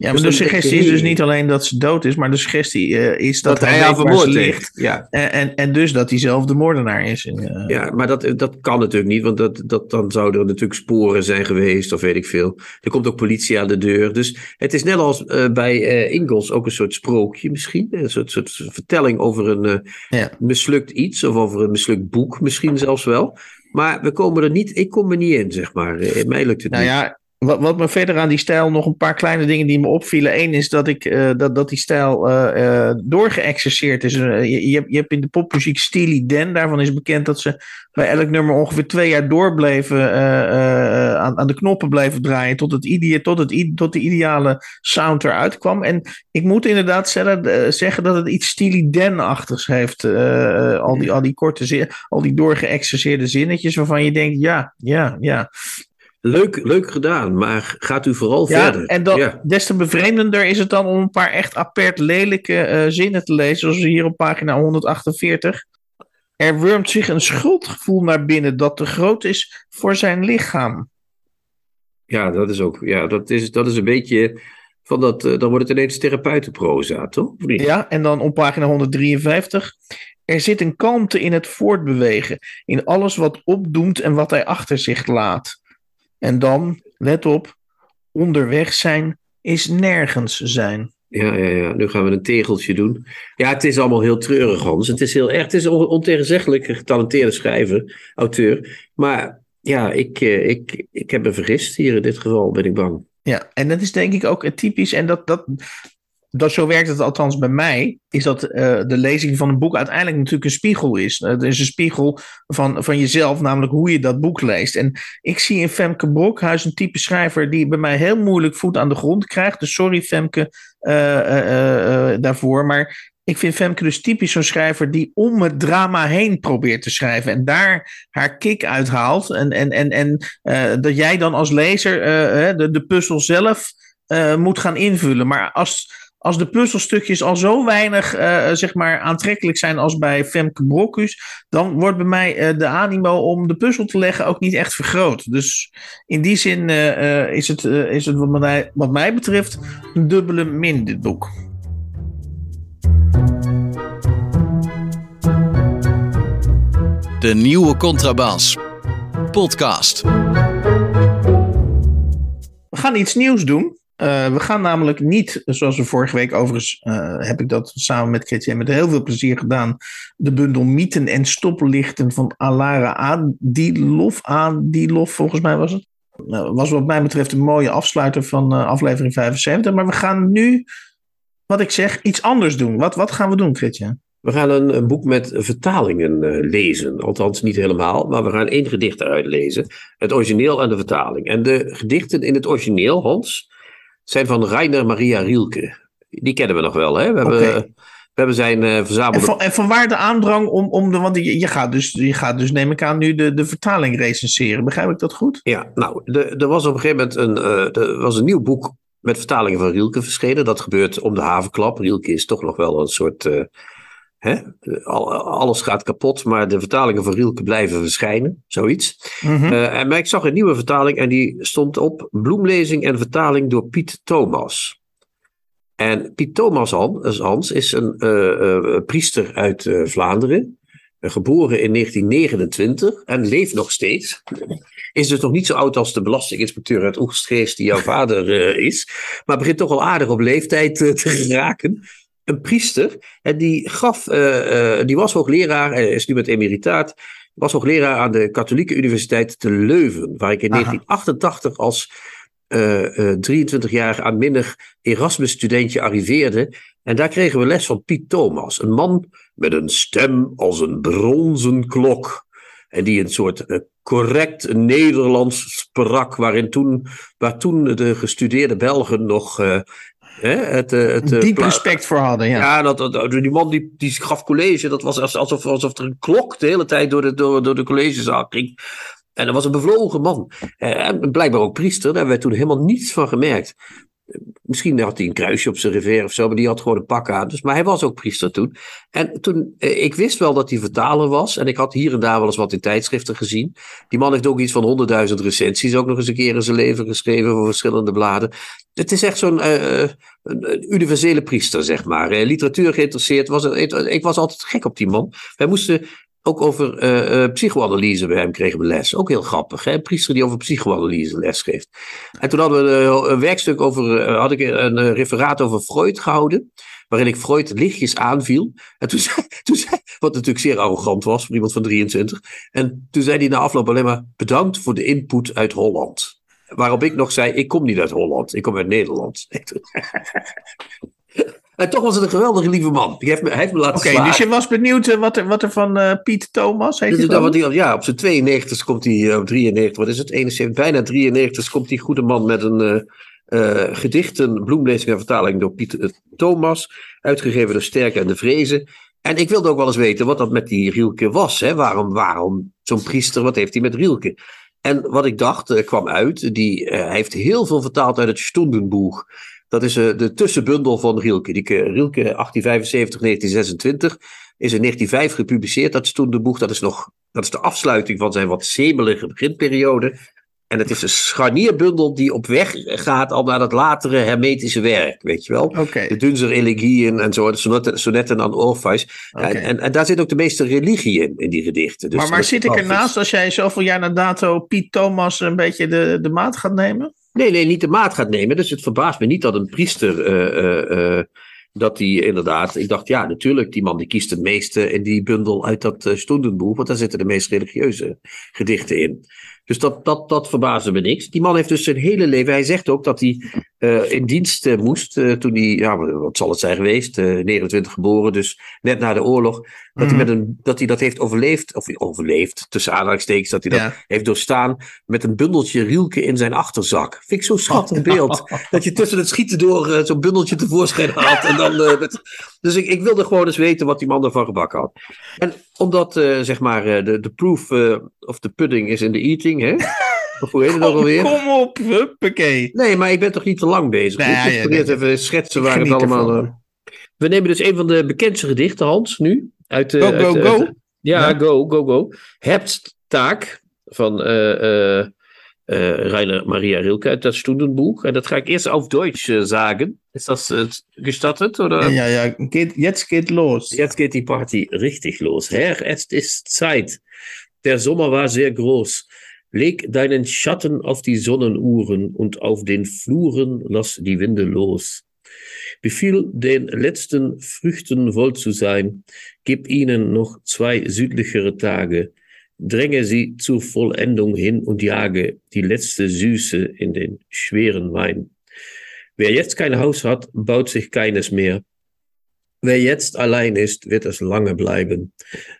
Ja Dus maar de dan suggestie is dus niet alleen dat ze dood is, maar de suggestie eh, is dat, Dat, hij haar waar vermoord heeft. Ja, En, en, en dus dat hij zelf de moordenaar is. In, eh, ja, maar dat, dat kan natuurlijk niet, want dat, dat, dan zouden er natuurlijk sporen zijn geweest, of weet ik veel. Er komt ook politie aan de deur. Dus het is net als eh, bij eh Ingalls ook een soort sprookje misschien. Een soort, soort vertelling over een eh, Ja. mislukt iets, of over een mislukt boek misschien zelfs wel. Maar we komen er niet, ik kom er niet in, zeg maar. Eh, mij lukt het Nou niet. ja, wat, wat me verder aan die stijl nog een paar kleine dingen die me opvielen. Eén is dat, ik, eh, dat, dat die stijl eh doorgeëxerceerd is. Je, je, hebt, in de popmuziek Steely Dan. Daarvan is bekend dat ze bij elk nummer ongeveer twee jaar door bleven eh, aan, aan de knoppen bleven draaien. Tot, het ide tot, het, tot de ideale sound eruit kwam. En ik moet inderdaad zeggen, zeggen dat het iets Steely Dan-achtigs heeft. al, die, al die korte zin, al die doorgeëxerceerde zinnetjes waarvan je denkt, ja, ja, ja. Leuk, leuk gedaan, maar gaat u vooral Ja, verder. en dan, Ja. des te bevreemdender is het dan om een paar echt apert lelijke eh, zinnen te lezen, zoals hier op pagina 148. Er wurmt zich een schuldgevoel naar binnen dat te groot is voor zijn lichaam. Ja, dat is ook. Ja, dat is, dat is een beetje van dat. eh, dan wordt het ineens therapeutenproza, toch? Ja, en dan op pagina 153. Er zit een kalmte in het voortbewegen, in alles wat opdoemt en wat hij achter zich laat. En dan, let op, onderweg zijn is nergens zijn. Ja, ja, ja. Nu gaan we een tegeltje doen. Ja, het is allemaal heel treurig, Hans. Het is heel erg. Het is een ontegenzeggelijk getalenteerde schrijver, auteur. Maar ja, ik, eh, ik, ik heb me vergist hier in dit geval, ben ik bang. Ja, en dat is denk ik ook typisch. En dat, dat, dat zo werkt het althans bij mij. Is dat eh, de lezing van een boek uiteindelijk natuurlijk een spiegel is. Het is een spiegel van, van jezelf, namelijk hoe je dat boek leest. En ik zie in Femke Brokhuis een type schrijver die bij mij heel moeilijk voet aan de grond krijgt. Dus sorry Femke eh, eh, daarvoor. Maar ik vind Femke dus typisch zo'n schrijver die om het drama heen probeert te schrijven. En daar haar kick uithaalt. En, en, en, en eh, dat jij dan als lezer de, de puzzel zelf moet gaan invullen. Maar als, als de puzzelstukjes al zo weinig eh, zeg maar aantrekkelijk zijn als bij Femke Brokhuis, dan wordt bij mij eh, de animo om de puzzel te leggen ook niet echt vergroot. Dus in die zin eh, is het, is het wat, mij, wat mij betreft een dubbele min, dit boek. De nieuwe contrabas. Podcast. We gaan iets nieuws doen. Uh, we gaan namelijk niet, zoals we vorige week overigens, uh, heb ik dat samen met Chrétien met heel veel plezier gedaan, de bundel Mythen en Stoplichten van Alara Adilov, Adilov volgens mij was het. Uh, was wat mij betreft een mooie afsluiter van uh, aflevering 75. Maar we gaan nu, wat ik zeg, iets anders doen. Wat, wat gaan we doen, Chrétien? We gaan een, boek met vertalingen lezen. Althans, niet helemaal, maar we gaan één gedicht eruit lezen. Het origineel en de vertaling. En de gedichten in het origineel, Hans, zijn van Rainer Maria Rielke. Die kennen we nog wel, hè? We hebben, we hebben zijn uh, verzamelde... En van, en waar de aandrang om, om de... Want je, je, gaat dus, je gaat dus, neem ik aan, nu de, de vertaling recenseren. Begrijp ik dat goed? Ja, nou, er was op een gegeven moment een, uh, er was een nieuw boek met vertalingen van Rielke verschenen. Dat gebeurt om de havenklap. Rielke is toch nog wel een soort... Uh, Hè? Alles gaat kapot, maar de vertalingen van Rielke blijven verschijnen. Zoiets. Mhm. Mm -hmm. uh, en, maar ik zag een nieuwe vertaling en die stond op bloemlezing en vertaling door Piet Thomas. En Piet Thomas Hans is een uh, uh, priester uit Vlaanderen. geboren in 1929 en leeft nog steeds. Is dus nog niet zo oud als de belastinginspecteur uit Oegstgeest die jouw vader is. Maar begint toch al aardig op leeftijd te raken een priester. En die gaf, uh, uh, die was hoogleraar, uh, is nu met emeritaat, was hoogleraar aan de Katholieke Universiteit te Leuven, waar ik in Aha. 1988 als 23-jarig aanminnig Erasmus-studentje arriveerde. En daar kregen we les van Piet Thomas, een man met een stem als een bronzen klok. En die een soort uh, correct Nederlands sprak, waarin toen, waar toen de gestudeerde Belgen nog hè, het, het, diep respect voor hadden. Ja, ja dat, dat, die man die, die gaf college, dat was alsof, alsof er een klok de hele tijd door de, door, door de collegezaal ging. En dat was een bevlogen man. En blijkbaar ook priester, daar werd toen helemaal niets van gemerkt. Misschien had hij een kruisje op zijn revers of zo, maar die had gewoon een pak aan. Dus, maar hij was ook priester toen. En toen, eh, ik wist wel dat hij vertaler was. En ik had hier en daar wel eens wat in tijdschriften gezien. Die man heeft ook iets van honderdduizend recensies ook nog eens een keer in zijn leven geschreven voor verschillende bladen. Het is echt zo'n uh, universele priester, zeg maar. literatuur geïnteresseerd. Was, ik was altijd gek op die man. Wij moesten ook over uh, psychoanalyse bij hem kregen we les. Ook heel grappig. Hè? Een priester die over psychoanalyse les geeft. En toen hadden we uh, een werkstuk over. had ik een referaat over Freud gehouden. Waarin ik Freud lichtjes aanviel. En toen zei, toen. Wat natuurlijk zeer arrogant was voor iemand van 23. En toen zei hij na afloop alleen maar. Bedankt voor de input uit Holland. Waarop ik nog zei: Ik kom niet uit Holland, ik kom uit Nederland. En toch was het een geweldige lieve man. Hij heeft me, hij heeft me laten Oké, dus je was benieuwd eh, wat er, wat er van uh, Piet Thomas heet dat wat die, Ja, op zijn 92 komt hij, uh, 93, wat is het, 71, bijna 93 komt die goede man met een uh, gedichten, bloemlezing en vertaling door Piet Thomas, uitgegeven door Sterke en de Vrezen. En ik wilde ook wel eens weten wat dat met die Rielke was. Hè? Waarom, waarom zo'n priester, wat heeft hij met Rielke? En wat ik dacht, kwam uit, die, hij heeft heel veel vertaald uit het Stundenboeg. Dat is uh, de tussenbundel van Rielke. Die, uh, Rielke 1875-1926 is in 1905 gepubliceerd. Dat is toen de boek. Dat is, nog, dat is de afsluiting van zijn wat zemelige beginperiode. En het is een scharnierbundel die op weg gaat al naar dat latere hermetische werk, weet je wel. Okay. De Dunzer Elegieën en zo, de sonetten, sonetten aan Orpheus. Okay. En, en, en, daar zit ook de meeste religie in, in die gedichten. Dus maar maar zit ik ernaast als jij zoveel jaar na dato Piet Thomas een beetje de, de maat gaat nemen? Nee, nee, niet de maat gaat nemen. Dus het verbaast me niet dat een priester. Uh, uh, uh, dat die inderdaad. Ik dacht, ja, natuurlijk, die man die kiest het meeste in die bundel uit dat uh. Want daar zitten de meest religieuze gedichten in. Dus dat, dat, dat verbaasde me niks. Die man heeft dus zijn hele leven. Hij zegt ook dat hij uh, in dienst uh, moest. Uh, toen hij, ja, wat zal het zijn geweest? 29 geboren, dus net na de oorlog. Dat, mm. hij, met een, dat hij dat heeft overleefd. Of overleefd, tussen aanhalingstekens. Dat hij dat ja. heeft doorstaan. Met een bundeltje rielke in zijn achterzak. Vind ik zo'n schattig beeld. dat je tussen het schieten door zo'n bundeltje tevoorschijn had. En dan, met, dus ik, ik wilde gewoon eens weten wat die man ervan gebakken had. En omdat, zeg maar, de, de proof of the pudding is in the eating. Hè? Of hoe heet het ook alweer? Kom op, huppakee. Nee, maar ik ben toch niet te lang bezig. Nee, ik probeer nee, even schetsen waar het allemaal... Uh... We nemen dus een van de bekendste gedichten, Hans, nu. Uit, uh, go, go, uit, go. Ja, ja, go, go, go. Hebsttaak van uh, Rainer Maria Rilke uit dat Stundenbuch. En dat ga ik eerst auf Deutsch sagen. Ist das gestattet? Oder? Ja, ja, geht, jetzt geht los. Jetzt geht die Party richtig los. Herr, es ist Zeit. Der Sommer war sehr groß. Leg deinen Schatten auf die Sonnenuhren und auf den Fluren lass die Winde los. Befiehl den letzten Früchten wohl zu sein, gib ihnen noch zwei südlichere Tage, dränge sie zur Vollendung hin und jage die letzte Süße in den schweren Wein. Wer jetzt kein Haus hat, baut sich keines mehr. Wer jetzt allein ist, wird es lange bleiben,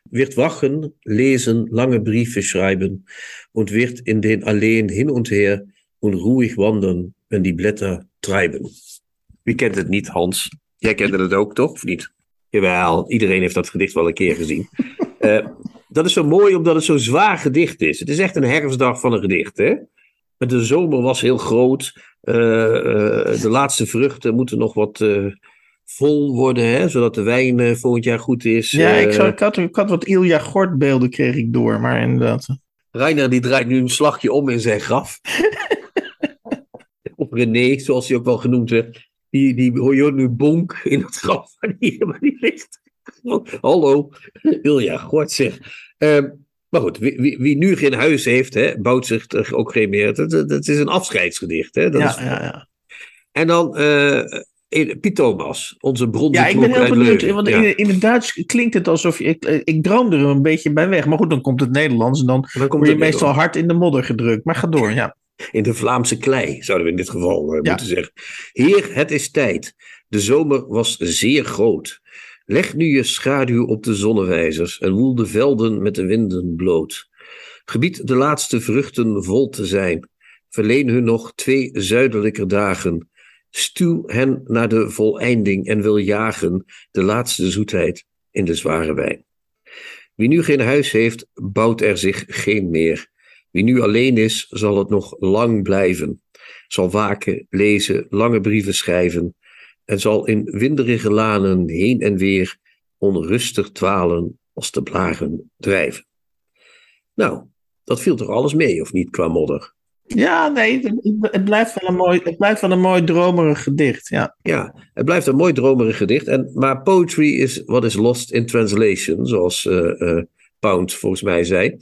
wird wachen, lesen, lange Briefe schreiben und wird in den Alleen hin und her und ruhig wandern, wenn die Blätter treiben. Wie kent het niet, Hans? Jij kende het ook, toch? Of niet? Jawel, iedereen heeft dat gedicht wel een keer gezien. uh, dat is zo mooi omdat het zo'n zwaar gedicht is. Het is echt een herfstdag van een gedicht, hè? De zomer was heel groot. Uh, uh, de laatste vruchten moeten nog wat vol worden, hè, zodat de wijn uh, volgend jaar goed is. Ja, ik, zou, ik, had, ik had wat Ilja Gort beelden kreeg ik door, maar inderdaad. Reiner die draait nu een slagje om in zijn graf. of René, zoals hij ook wel genoemd werd. Die, die hoor je nu bonk in het graf waar die, waar die ligt. Hallo, Ilja Gort zeg. Uh, maar goed, wie, wie, wie, nu geen huis heeft, hè, bouwt zich er ook geen meer. Dat, is een afscheidsgedicht. Hè? Dat ja, is, ja, ja. En dan uh, Piet Thomas, onze bron. Ja, ik ben heel benieuwd. Want ja. in, in, het Duits klinkt het alsof je. Ik, ik droom er een beetje bij weg. Maar goed, dan komt het Nederlands. En dan, dan word je meestal door. hard in de modder gedrukt. Maar ga door, ja. In de Vlaamse klei, zouden we in dit geval ja. moeten zeggen. Heer, het is tijd. De zomer was zeer groot. Leg nu je schaduw op de zonnewijzers en woel de velden met de winden bloot. Gebied de laatste vruchten vol te zijn. Verleen hun nog twee zuidelijker dagen. Stuw hen naar de voleinding en wil jagen de laatste zoetheid in de zware wijn. Wie nu geen huis heeft, bouwt er zich geen meer. Wie nu alleen is, zal het nog lang blijven. Zal waken, lezen, lange brieven schrijven en zal in winderige lanen heen en weer onrustig dwalen als de blaren drijven. Nou, dat viel toch alles mee, of niet, qua modder? Ja, nee, het blijft wel een mooi, het blijft wel een mooi dromerig gedicht. Ja, ja het blijft een mooi dromerig gedicht. En, maar poetry is what is lost in translation, zoals uh, Pound volgens mij zei.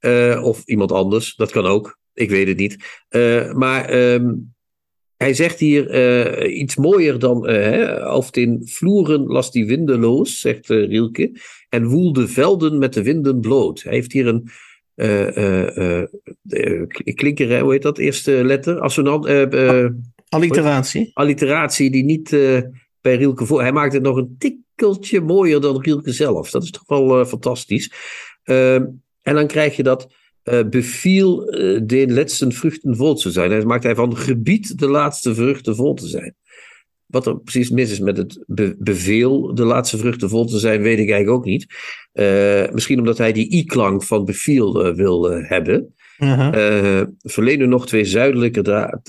Uh, of iemand anders, dat kan ook. Ik weet het niet. maar um, hij zegt hier iets mooier dan. of in vloeren las die windeloos, zegt Rielke. En woelde velden met de winden bloot. Hij heeft hier een klinker, hoe heet dat, eerste letter? Assonant, alliteratie. Alliteratie die niet bij Rielke voor. Hij maakt het nog een tikkeltje mooier dan Rielke zelf. Dat is toch wel fantastisch. Ehm, en dan krijg je dat. beviel de laatste vruchten vol te zijn. Hij maakt hij van gebied de laatste vruchten vol te zijn. Wat er precies mis is met het bevel de laatste vruchten vol te zijn, weet ik eigenlijk ook niet. Uh, misschien omdat hij die i-klank van beviel uh, wil uh, hebben. -huh. verlenen nog twee zuidelijke da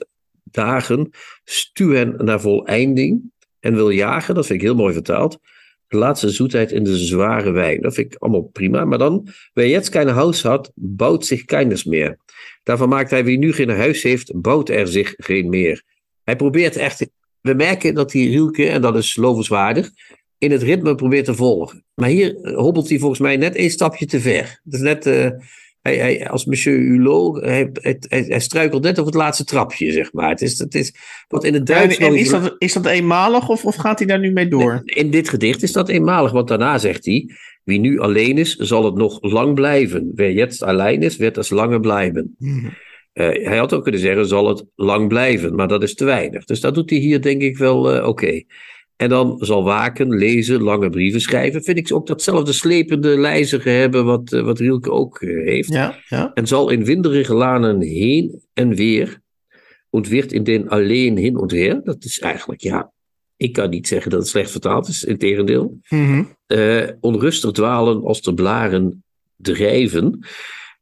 dagen. Stuw hen naar voleinding en wil jagen. Dat vind ik heel mooi vertaald. De laatste zoetheid in de zware wijn. Dat vind ik allemaal prima. Maar dan, wer jetzt keine huis had, bouwt zich keines meer. Daarvan maakt hij wie nu geen huis heeft, bouwt er zich geen meer. Hij probeert echt we merken dat die Rielke, en dat is lovenswaardig, in het ritme probeert te volgen. Maar hier hobbelt hij volgens mij net één stapje te ver. Het is net, uh, hij, hij, als monsieur Hulot, hij, hij, struikelt net over het laatste trapje, zeg maar. Het is, het is wat in het Duits... En, en is, dat, is dat eenmalig of, of gaat hij daar nu mee door? In dit gedicht is dat eenmalig, want daarna zegt hij... Wie nu alleen is, zal het nog lang blijven. Wer jetzt alleen is, wird es lange blijven. Hmm. Uh, hij had ook kunnen zeggen, zal het lang blijven, maar dat is te weinig. Dus dat doet hij hier denk ik wel uh, oké. Okay. En dan zal waken, lezen, lange brieven schrijven. Vind ik ook datzelfde slepende lijzige hebben wat, uh, wat Rielke ook heeft. Ja, ja. En zal in winderige lanen heen en weer. Ontweert in den alleen hin en weer. Dat is eigenlijk, ja, ik kan niet zeggen dat het slecht vertaald is, in tegendeel. Mm -hmm. onrustig dwalen als de blaren drijven.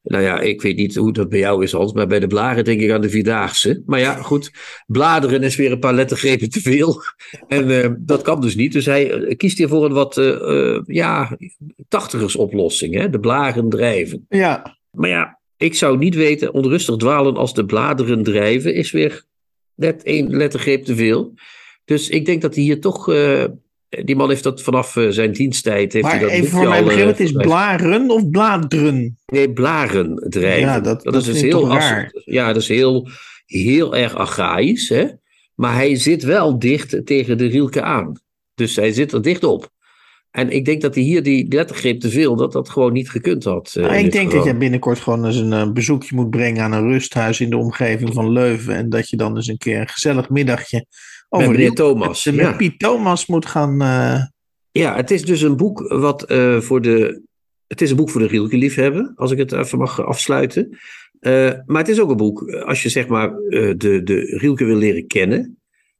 Nou ja, ik weet niet hoe dat bij jou is, Hans, maar bij de blaren denk ik aan de Vierdaagse. Maar ja, goed, bladeren is weer een paar lettergrepen te veel. En uh, dat kan dus niet. Dus hij uh, kiest hier voor een wat, uh, ja, tachtigers oplossing, hè? de blaren drijven. Ja. Maar ja, ik zou niet weten, onrustig dwalen als de bladeren drijven, is weer net één lettergreep te veel. Dus ik denk dat hij hier toch die man heeft dat vanaf uh, zijn diensttijd. Heeft maar hij dat even voor mijn begrip, het is blaren of bladeren? Nee, blaren drijven. Ja, dat, dat, dat is dus heel raar. Ja, dat is heel, heel erg archaïs. Hè? Maar hij zit wel dicht tegen de Rielke aan. Dus hij zit er dicht op. En ik denk dat hij hier die lettergreep te veel, dat dat gewoon niet gekund had. Nou, ik denk geval. dat je binnenkort gewoon eens een uh, bezoekje moet brengen aan een rusthuis in de omgeving van Leuven. En dat je dan eens een keer een gezellig middagje over met meneer Thomas. Met, ja. Piet Thomas moet gaan. Uh... Ja, het is dus een boek wat uh, voor de. Het is een boek voor de Rielke liefhebber, als ik het even mag afsluiten. Maar het is ook een boek, als je zeg maar de, de Rielke wil leren kennen,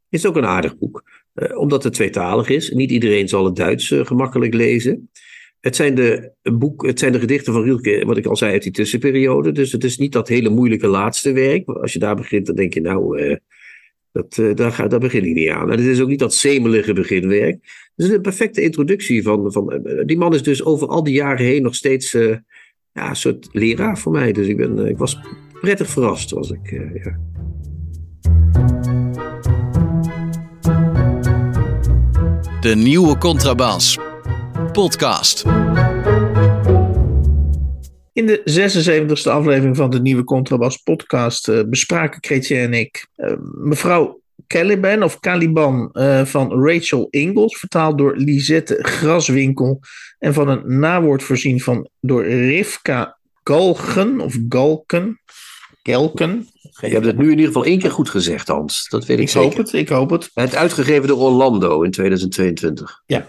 is het ook een aardig boek. Omdat het tweetalig is. Niet iedereen zal het Duits gemakkelijk lezen. Het zijn, de, boek, het zijn de gedichten van Rielke, wat ik al zei, uit die tussenperiode. Dus het is niet dat hele moeilijke laatste werk. Als je daar begint, dan denk je, nou, dat, uh, daar, ga, daar begin ik niet aan. En het is ook niet dat zemelige beginwerk. Is een perfecte introductie van, van. Die man is dus over al die jaren heen nog steeds ja, een soort leraar voor mij. Dus ik, ben, ik was prettig verrast. Was ik, ja. De nieuwe contrabas. Podcast. In de 76e aflevering van de nieuwe Contrabas podcast uh, bespraken Kretje en ik uh, mevrouw Caliban of Caliban uh, van Rachel Ingalls, vertaald door Lisette Graswinkel en van een nawoord voorzien van door Rivka Galgen of Galken. Gelken. Je hebt het nu in ieder geval één keer goed gezegd, Hans. Dat weet ik, ik hoop het, ik hoop het. Het uitgegeven door Orlando in 2022. Ja.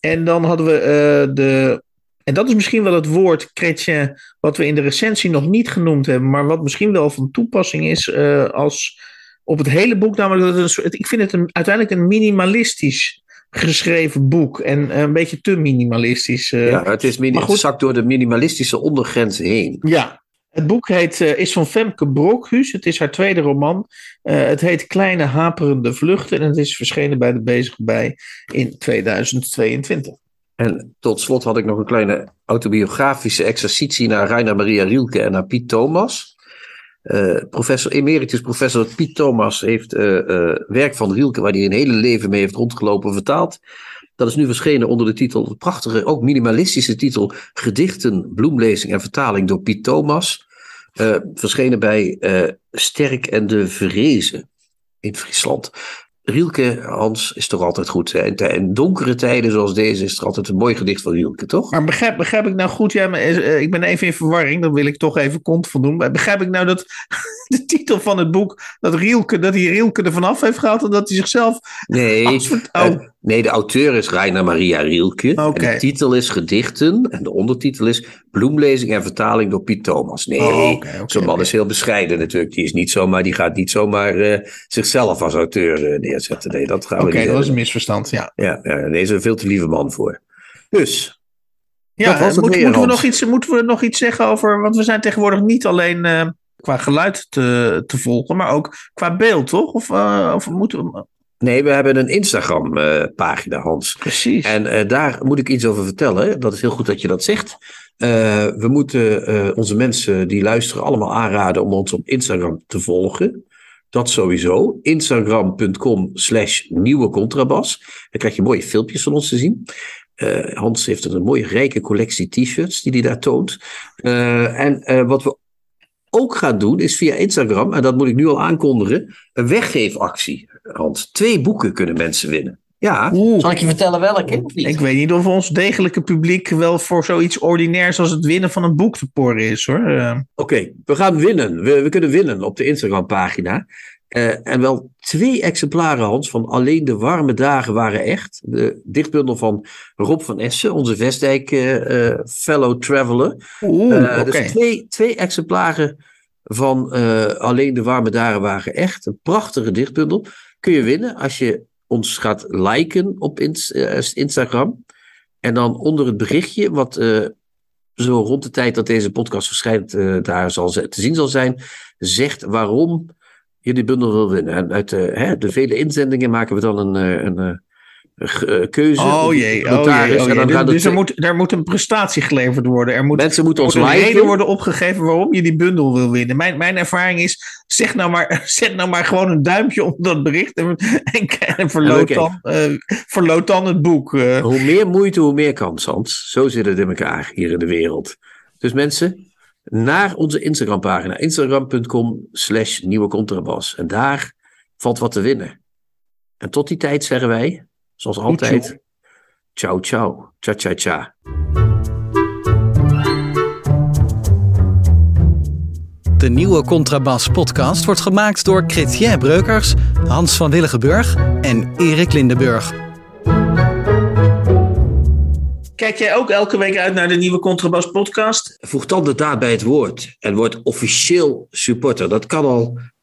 En dan hadden we de En dat is misschien wel het woord chrétien wat we in de recensie nog niet genoemd hebben, maar wat misschien wel van toepassing is uh, als op het hele boek. Namelijk, dat het, ik vind het een, uiteindelijk een minimalistisch geschreven boek en een beetje te minimalistisch. Uh, ja, het is min- zakt door de minimalistische ondergrens heen. Ja, het boek heet, uh, is van Femke Brokhuis. Het is haar tweede roman. Uh, het heet Kleine Haperende Vluchten. En het is verschenen bij de Bezig bij in 2022. En tot slot had ik nog een kleine autobiografische exercitie naar Rainer Maria Rielke en naar Piet Thomas. Uh, professor, emeritus professor Piet Thomas heeft werk van Rielke, waar hij een hele leven mee heeft rondgelopen, vertaald. Dat is nu verschenen onder de titel, de prachtige, ook minimalistische titel, Gedichten, Bloemlezing en Vertaling door Piet Thomas. Uh, verschenen bij uh, Sterk en de Vrezen in Friesland. Rielke, Hans, is toch altijd goed. Hè? In donkere tijden zoals deze is er altijd een mooi gedicht van Rielke, toch? Maar begrijp, begrijp ik nou goed, ja, maar, uh, ik ben even in verwarring, dan wil ik toch even kont van doen. Begrijp ik nou dat de titel van het boek, dat, Rielke, dat hij Rielke er vanaf heeft gehaald en dat hij zichzelf... Nee, oh. Nee de auteur is Rainer Maria Rielke. Okay. En de titel is Gedichten en de ondertitel is Bloemlezing en vertaling door Piet Thomas. Nee, oh, okay, okay, zo'n man is heel bescheiden natuurlijk. Die, is niet zomaar, die gaat niet zomaar uh, zichzelf als auteur uh, neerzetten. Nee, dat gaan we Oké, niet dat was een misverstand, ja. Ja, ja nee, is een veel te lieve man voor. Dus, ja, moet, moeten, we nog iets, moeten we nog iets zeggen over... Want we zijn tegenwoordig niet alleen... Uh, qua geluid te, te volgen, maar ook qua beeld, toch? Of, of moeten we... Nee, we hebben een Instagram-pagina, uh, Hans. Precies. En uh, daar moet ik iets over vertellen. Dat is heel goed dat je dat zegt. Uh, we moeten onze mensen die luisteren allemaal aanraden om ons op Instagram te volgen. Dat sowieso. Instagram.com slash nieuwe contrabas. Dan krijg je mooie filmpjes van ons te zien. Hans heeft een mooie rijke collectie t-shirts die hij daar toont. en wat we ook gaan doen, is via Instagram, en dat moet ik nu al aankondigen, een weggeefactie. Hans, twee boeken kunnen mensen winnen. Ja. Oeh. Zal ik je vertellen welke? Ik weet niet of ons degelijke publiek wel voor zoiets ordinairs als het winnen van een boek te poren is hoor. Uh. Oké, okay, we gaan winnen. We, we, kunnen winnen op de Instagram pagina. Uh, en wel twee exemplaren, Hans, van Alleen de warme dagen waren echt. De dichtbundel van Rob van Essen, onze Vestdijk uh, fellow traveler. Oeh, okay. Dus twee, twee exemplaren van Alleen de warme dagen waren echt. Een prachtige dichtbundel. Kun je winnen als je ons gaat liken op Instagram. En dan onder het berichtje, wat zo rond de tijd dat deze podcast verschijnt, daar zal te zien zal zijn, zegt waarom je die bundel wil winnen. En uit hè, de vele inzendingen maken we dan een, een keuze. Oh jee, oh jee, oh jee. Dus, dus er, moet, er moet een prestatie geleverd worden. Er moet, Mensen moeten ons liken. reden worden opgegeven waarom je die bundel wil winnen. Mijn, mijn ervaring is, zeg nou maar, zet nou maar gewoon een duimpje op dat bericht en, en, en verloot, dan, uh, verloot dan het boek. Uh. Hoe meer moeite, hoe meer kans, Hans. Zo zit het in elkaar hier in de wereld. Dus mensen, naar onze Instagram-pagina. Instagram.com slash nieuwe contrabas. En daar valt wat te winnen. En tot die tijd zeggen wij, zoals altijd, ciao ciao. Ciao ciao ciao. De nieuwe Contrabas podcast wordt gemaakt door Chrétien Breukers, Hans van Willigenburg en Erik Lindenburg. Kijk jij ook elke week uit naar de nieuwe Contrabas podcast? Voeg dan de daad bij het woord en word officieel supporter. Dat kan al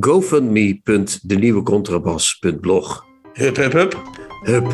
gofundme.denieuwecontrabas.blog. Hup, hup, hup. Hup.